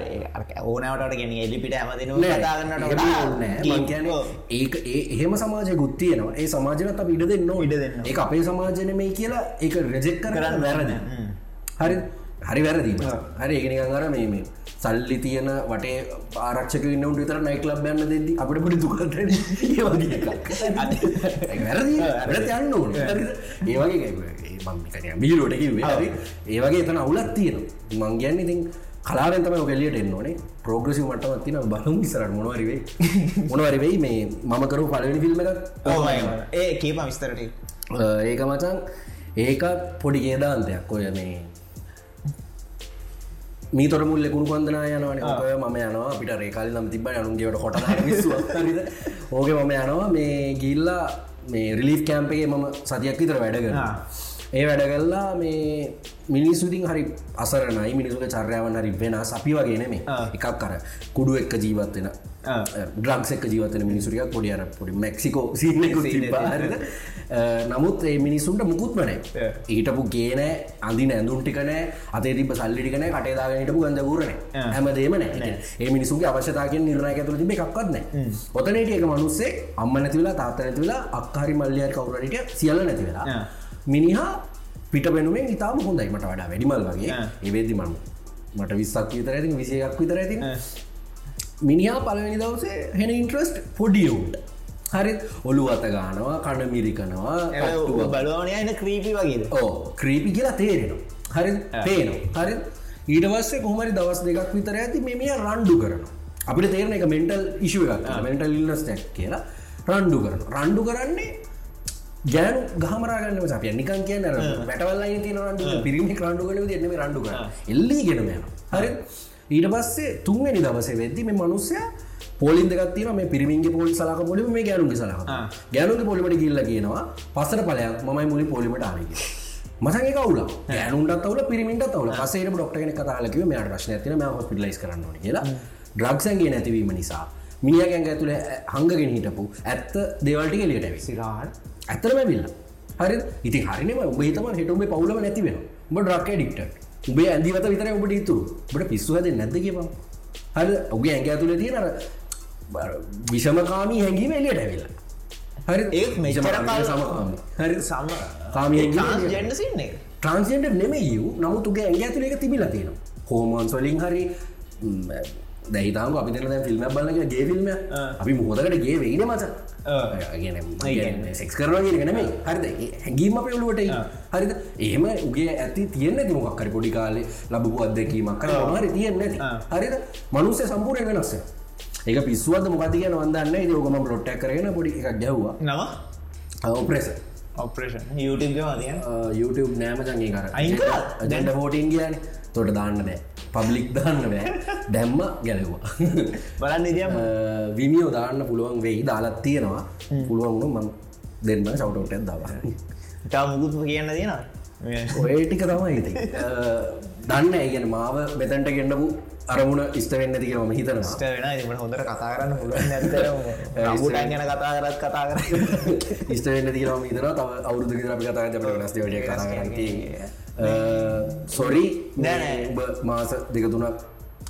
ඕනවට ගෙන එලිපිට හැමතින දාගන්නට ඒක එහෙම සමාජය ගුත්තියනවා ඒ සමාජනත් අප ඉඩ දෙන්න ඉඩ දෙන්න. ඒ අපේ සමාජන මේ කියලා ඒක රෙජෙක් කරන්න වැරද. හරි. හරි වැරදි හරි ඒකනිකන් අර මේ මේ සල්ලි තියන වටේ ආරක්ෂක ඉන්නවට විතර නයික් ලබ් යන්න දෙදී අපට පොඩි දුකට ඒ වගේ එකක්. ඒක වැරදි. වැරදි යන්න ඕන. ඒ වගේ බීලෝට හරි. ඒ වගේ එතන අවුලත් තියෙන මං කියන්න ඉතින් කලාරෙන් තමයි කෙලියට එන්න ඕනේ. ප්‍රෝග්‍රසි මටමත් තින බලමු ඉසරට මොනවරිවෙයි මොනවරිවෙයි මේ මම කරු පලවෙනි ෆිල්ම් එකක්. ඒ කීප විස්තරට ඒක මචන් ඒකත් පොඩි ගේදාන්තයක් ඔය මේ මීතොර මුල්ල කුණු කොන්දනා යනවන. ඔය මම යනවා. අපිට රේකාල නම් තිබ අනුන්ගේට හොට ඕක මම යනවා. මේ ගිල්ලා මේ රිලිෆ් කෑම්පගේ මම සතියක් විතර වැඩගන්න ඒ වැඩ කල්ලා මේ මිනිස්සුතින් හරි අසරනයි මිනිසුක චර්යාවන් හරි වෙන සපි වගේ නෙමේ එකක් කර ಕುಡು එක්ක ජීවත්වෙන එක්ක ජීවතන මිනිසුරියක් පොඩි අර පොඩි මැක්සිකෝ නමුත් ඒ මිනිසුන්ට මුකුත්මනේ ඊටපු ගේනෑ අඳි ඇඳුන් ටිකනෑ අතේ තිබ සල්ලිටිකන කටේදාගනටපු ගඳගරන හැම දේමන ඒ මිනිසුගේ අවශ්‍යතාගෙන් නිර්ණය ඇතුළ තිබ එකක්වත්න ඔතනට ඒක මනුස්සේ අම්ම නැතිවෙලා තාත නැතිවෙලා අක්කාරි මල්ලිය කවුරට සියල්ල නැති වෙලා මිනිහා පිට පෙනුවෙන් ඉතාම හොඳයි. මට වඩා වැඩිමල් වගේ. ඒවේදි මම මට විස්සක් විතර ඇති විසියක් විතර ඇති මිනිහා පලවෙනි දවසේ හෙන ඉන්ට්‍රස්ට් පොඩියවුන්ට හරි ඔලු අත ගානවා කණ මිරිකනවා කට්ටුව. බලවනය එන ක්‍රීපි වගේද? ඕ ක්‍රීපි කියලා තේරෙනවා. හරි පේනවා. හරි. ඊට පස්සේ කොහමරි දවස් දෙකක් විතර ඇති මෙමිය රණ්ඩු කරනවා. අපිට තේරන එක මෙන්ටල් ඉශුව එකක් මෙන්ටල් ඉල්නස් ටැක් කියලා. රණ්ඩු කරන රණ්ඩු කරන්නේ ගෑනු ගහමරගන්න සපිය නිකන් කියන වැටවල්ල තින රන්ඩු පිරිමි රණ්ඩු කන දෙන්නම කර එල්ලි ගෙනම යන හරි? ඊට පස්සේ තුන්වැනි දවසේ වෙද්දි මේ මනුස්සය පොලින් දෙගත්තින මේ පිරිමින්ගේ පොලි සලක පොලි මේ ගැනුගේ සලහ ගැනුගේ පොලිමට කිල්ල කියනවා පසර පලයක් මයි මුලි පොලිමට ආනක මසගේ කවුල ඇනුන්ට වල පිරිමිට තවල පසේ ඩොක්ටගෙන කතාලක මේ ප්‍රශ්න ඇතින හොස්පිටලයිස් කරන්න කියලා. ඩ්‍රක්සන්ගේ නැතිවීම නිසා මිනිියගැන් ඇතුළ හංගගෙන හිටපු ඇත්ත දෙවල්ටි එලියට විසිරාට ඇතරම විල්ල හරි ඉති හරිනම බේතම හෙටුමේ පවුලම නැති වෙන උඹ ඩ්‍රක් ඩික්ට උබේ ඇදිවත විතර ඔබට ඉතුරු. බට පිස්සු හද නැද කියපම් හරි ඔගේ ඇගේ ඇතුළ තියෙනර විෂමකාමී හැඟීම එලියට ඇවිල්ලා. හරි ඒ සමකාම හරි සම කාමී ට්‍රන්සෙන්ට නෙම යු නමුතුගේ ඇගේ ඇතුළ එක. තිබිල තියෙන හෝමන්ස් වලින් හරි දැහිතාම අපි දෙන ෆිල්ම් බලක ගේ ෆිල්ම් අපි මුහොදකට ගේ වෙයින මච. සෙක් කරන ගෙනම හරිද? හැඟීම පෙවලුවට හරිද? ඒම උගේ ඇති තියන්න තිමක්කර පොඩි කාලේ ලබපු අදකීමක් කර මහරි තියන්න හරිද? මනුස්සේ සම්පූරය වෙනස්ස ඒක පිස්සුවද මොකද කියන වදන්න යෝගම පොට්ටක් කරන පොඩි එකක් ගැව්වා නම? ඔප්‍රෙස ඔපරේෂන් YouTube නෑම ජගේ කර කරා? ජැන්ඩ හෝටින් කියන තොට දාන්න බෑ පබ්ලික් දාන්න බෑ. දැම්ම ගැලවා බලන්න ඉදියම විමියෝ දාන්න පුළුවන් වෙයි දාලත් තියෙනවා. පුළුවන්ු මං දෙන්න සවටෝට දවා තා මුකුත් කියන්න තියෙන ඔය ටික තමයි ඉති දන්න ඒගැන මාව මෙතැන්ට ගෙන්ඩපු අරමුණ ඉස්ත වෙන්න තික ම හිතනවා. වෙන ඉට හොඳට කතා කරන්න පුළුවන් ගැන කතා කරත් කතා කර. ඉස්ත වෙන්න තිකම හිතර තව අවුරුදු අපි කතා ට කතා කරන්න සොරි නෑ මාස දෙක තුනක්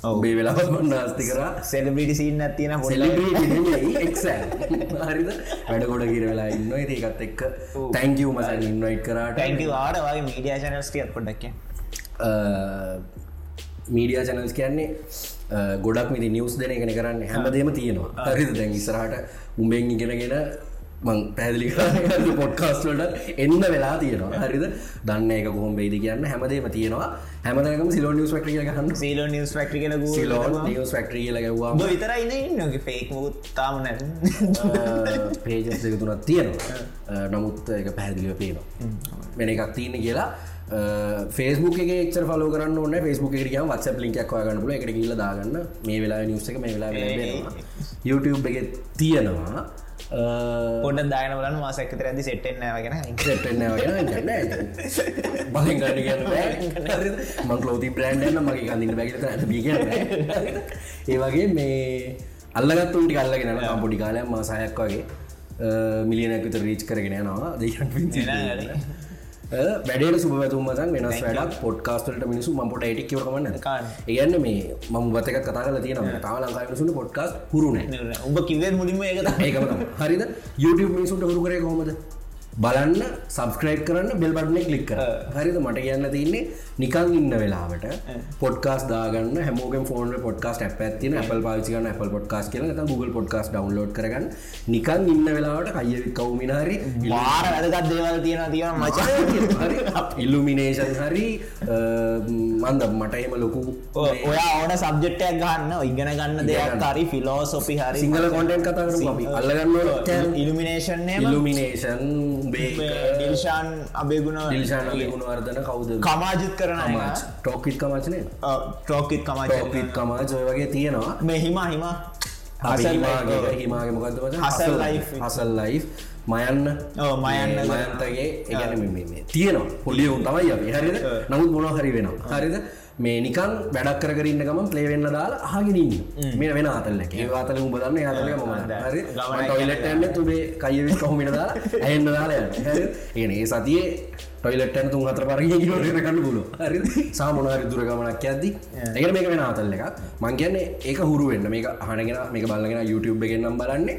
ඔබේ වෙලා නාස්ති කර. සෙලබිටි සින්න තියෙන එක් හරිද? වැඩ ගොඩ කිර වෙලා ඉන්න ඒකත් එක්ක තැංකව මසන් ඉන්නයිට කරට. ටැන්ක ආඩ වගේ මීඩිය චනස්ටියත් පොඩක් මීඩිය චනල්ස් කියන්නේ ගොඩක් මිති නිියස් දෙන එකන කරන්න. හැමදේම තියෙනවා. හරිද? දැන් ඉස්රහට උඹෙන් ඉගෙනගෙන මං පැදිලි පොඩ්කාස්ටලට එන්න වෙලා තියෙනවා. හරිද? දන්න එක කොහොම බේද කියන්න හැමදේම තියෙනවා. හැමදකම සිලෝ නිස් ක්ටිය ගහන්න. සීලෝ නිස් ක්ටි සිලෝ නිස් ක්ටිය ලගවා විතරයින්න ඉන්නගේ ෆේක් මුත්තාම නැ පේජස් එක තුනත් තියෙනවා. නමුත් එක පැහැදිලිව පේනවා. වෙන එකක් තියන්න කියලා. ෆේස්බුක් එක්ච ෆලෝ කරන්න ඕන්න ෆස්බුක් එරිය වත්ස ලින්කක් ගන්න පුල එකට කියල දාගන්න. මේ වෙලා නිවස එක මේ වෙලා YouTube එක තියෙනවා පොඩ දායන බලන්න මාසැකතර ඇති සෙට්ෙන් ගෙන බලින් ගන්න කියන්න මං ලෝති බ්‍රන්ඩ්න්න මගේ කඳන්න බැගත ඇත බිය ඒ වගේ මේ අල්ලගත් උන්ටි අල්ලගෙන පොඩි කාලයක් මාසායක් වගේ. මිලියනැකත රීච් කරගෙන යනවා. දෙ වැඩට සුබතුම වෙනස් වැඩ පොඩ්කාස්ටලට මිනිසු ම පොට ටක් කවරමන්න ඒගන්න මේ මම බතක කතා කල තියෙන තාව ලංකායි සුන පොඩ්කාස් පුරුණ උඹ කිවේ මුලින්ම ඒකම හරිද? YouTube මිනිසුන්ට හුරු කරේ කොමද බලන්න සබස්ක්‍රයිබ් කරන්න බෙල් බට්න කලික් කර හරිද? මට කියන්න තින්නේ නිකං ඉන්න වෙලාවට පොඩ්කාස් දාගන්න හැමෝගෙන් ෆෝන් පොඩ්කාස් ඇතින Apple පාචිකන Apple පොඩ්කාස් කියල. Google පොඩ්කාස් ඩවන්ලෝඩ් කරගන්න. නිකං ඉන්න වෙලාවට කය කවමිනාරි වාර වැදගත් දේවල් තියෙන තියෙන මචා. ඉල්ලුමිනේෂන් හරි. මන්ද මට එම ලොකු ඔයා ඕන සබ්ජෙට්ටයක් ගන්න ඉගෙන ගන්න දෙයක් හරි ෆිලෝසොපි හරි සිංහල කොටෙන් කතා අල්ලගන්න ඉල්ිනේෂන් ඉල්ලුමිනේෂන් ඩිල්ෂාන් අබේගුණ ඩිල්ෂාන ගුණ වර්ධන කවුද? කමාජිත් කරන ටෝකිත් කමචනය ටෝකිත් කමාජිත් කමාජ. වගේ තියෙනවා. මේ හිමා හිමා. හිමාගේ මොකක්ද හසල් ලයි හසල් ලයි මයන්න. මයන්න. මයන්තගේ ඒගැන තියෙනවා. පොලිය උන් තමයි හරිද? නමුත් මොන හරි වෙනවා. හරිද මේ නිකන් වැඩක් කරන්න ගම පලේවෙන්න දාලා හගෙනන්න මේ වෙන අතල්ල අතල උබදන්න අතල ම ටොයිලටන්න තුබේ කයවි කොහමිට දාලා ඇන්න දාලා ඒ ඒ සතියේ ටොයිලට්න තුන් හතර පරග කිලට කන්න පුල හරි සාමනහරි දුරගමනක් ඇද්දි ඒක මේක වෙන අතල්ල එකක්. මං කියන්නේ ඒක හුරුවෙන්න මේක හනගෙන මේක බලගෙන YouTube එකෙන් නම් බලන්නේ.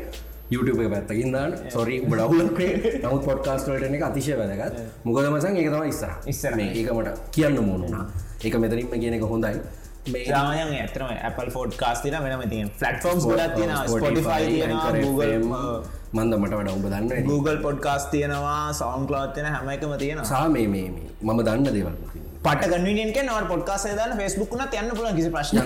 YouTube පැත්තකින් දාන්න. සොරි බඩවුලේ නමුත් පොඩ්කාස්ටලට එක අතිශය වැදගත්. මොකද මසන් ඒක තම ඉස්සර ඉස්සර මේ ඒකමට කියන්න මුණුනා ඒක මෙතරින්ම කියන එක හොඳයි. මේයාමයන් ඇතරම Apple ෆෝඩ් කාස්තින වෙනම තිය ෆලට්ෆෝම් ගොඩක් තියෙන Google මන්ද මට වඩ ඔබ දන්න Google පොඩ්කාස් තියෙනවා සවන් ලාත් තියෙන හැම එකම තියෙන සා මේ මේ මම දන්න දේවල් පට කන්විනියන්ක නවට පොඩ්කාසේ දාන ෆෙස්බුක්න යන්න පුල කිසි ප්‍රශ්න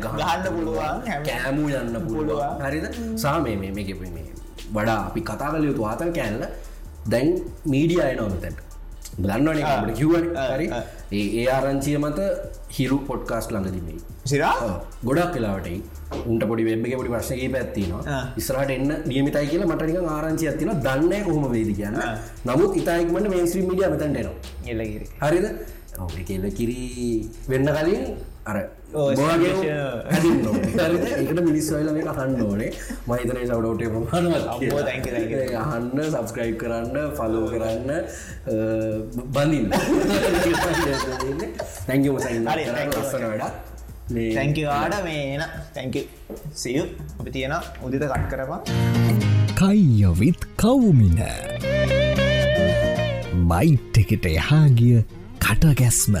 ගහන්න පුළුවන් කෑමූ යන්න පුළුවන්. හරිද? සා මේ මේ මේ මේ වඩා අපි කතා කල යුතු ආතල් කෑල්ල දැන් මීඩිය අය නොමතැට දන්නවන අපට කිව්ව හරි? ඒ ආරංචිය මත හිරු පොඩ්කාස්ට ළඟ දිමේ සිරා? ගොඩක් කලාවට උන්ට පොඩි වෙබ් එක පොඩි ප්‍රශ්නගේ පැත්තිනවා ඉස්රට එන්න නියමිතයි කියලා මටනික ආරංචි ඇතින දන්න කොහොම වේද කියන්න. නමුත් ඉතායික්මට මේස්ත්‍රී මිඩිය මතන්ටනවා හරිද? ඔ කෙල්ල කිරි වෙන්න කලින් අර එකට මිනිස්වල මේ කහන්න ඕනේ. මහිතන සවඩෝට ප්‍රමාණවත් අහන්න සබස්ක්‍රයිබ් කරන්න ෆලෝ කරන්න බඳින්න. තැංගම ලස්සන වැඩ තැංකවාඩ මේ එන තැංක සියු අපි තියෙන උදිත කට් කරපා කයියොවිත් කවුමින. බයිට් එකට එහා ගිය කටගැස්ම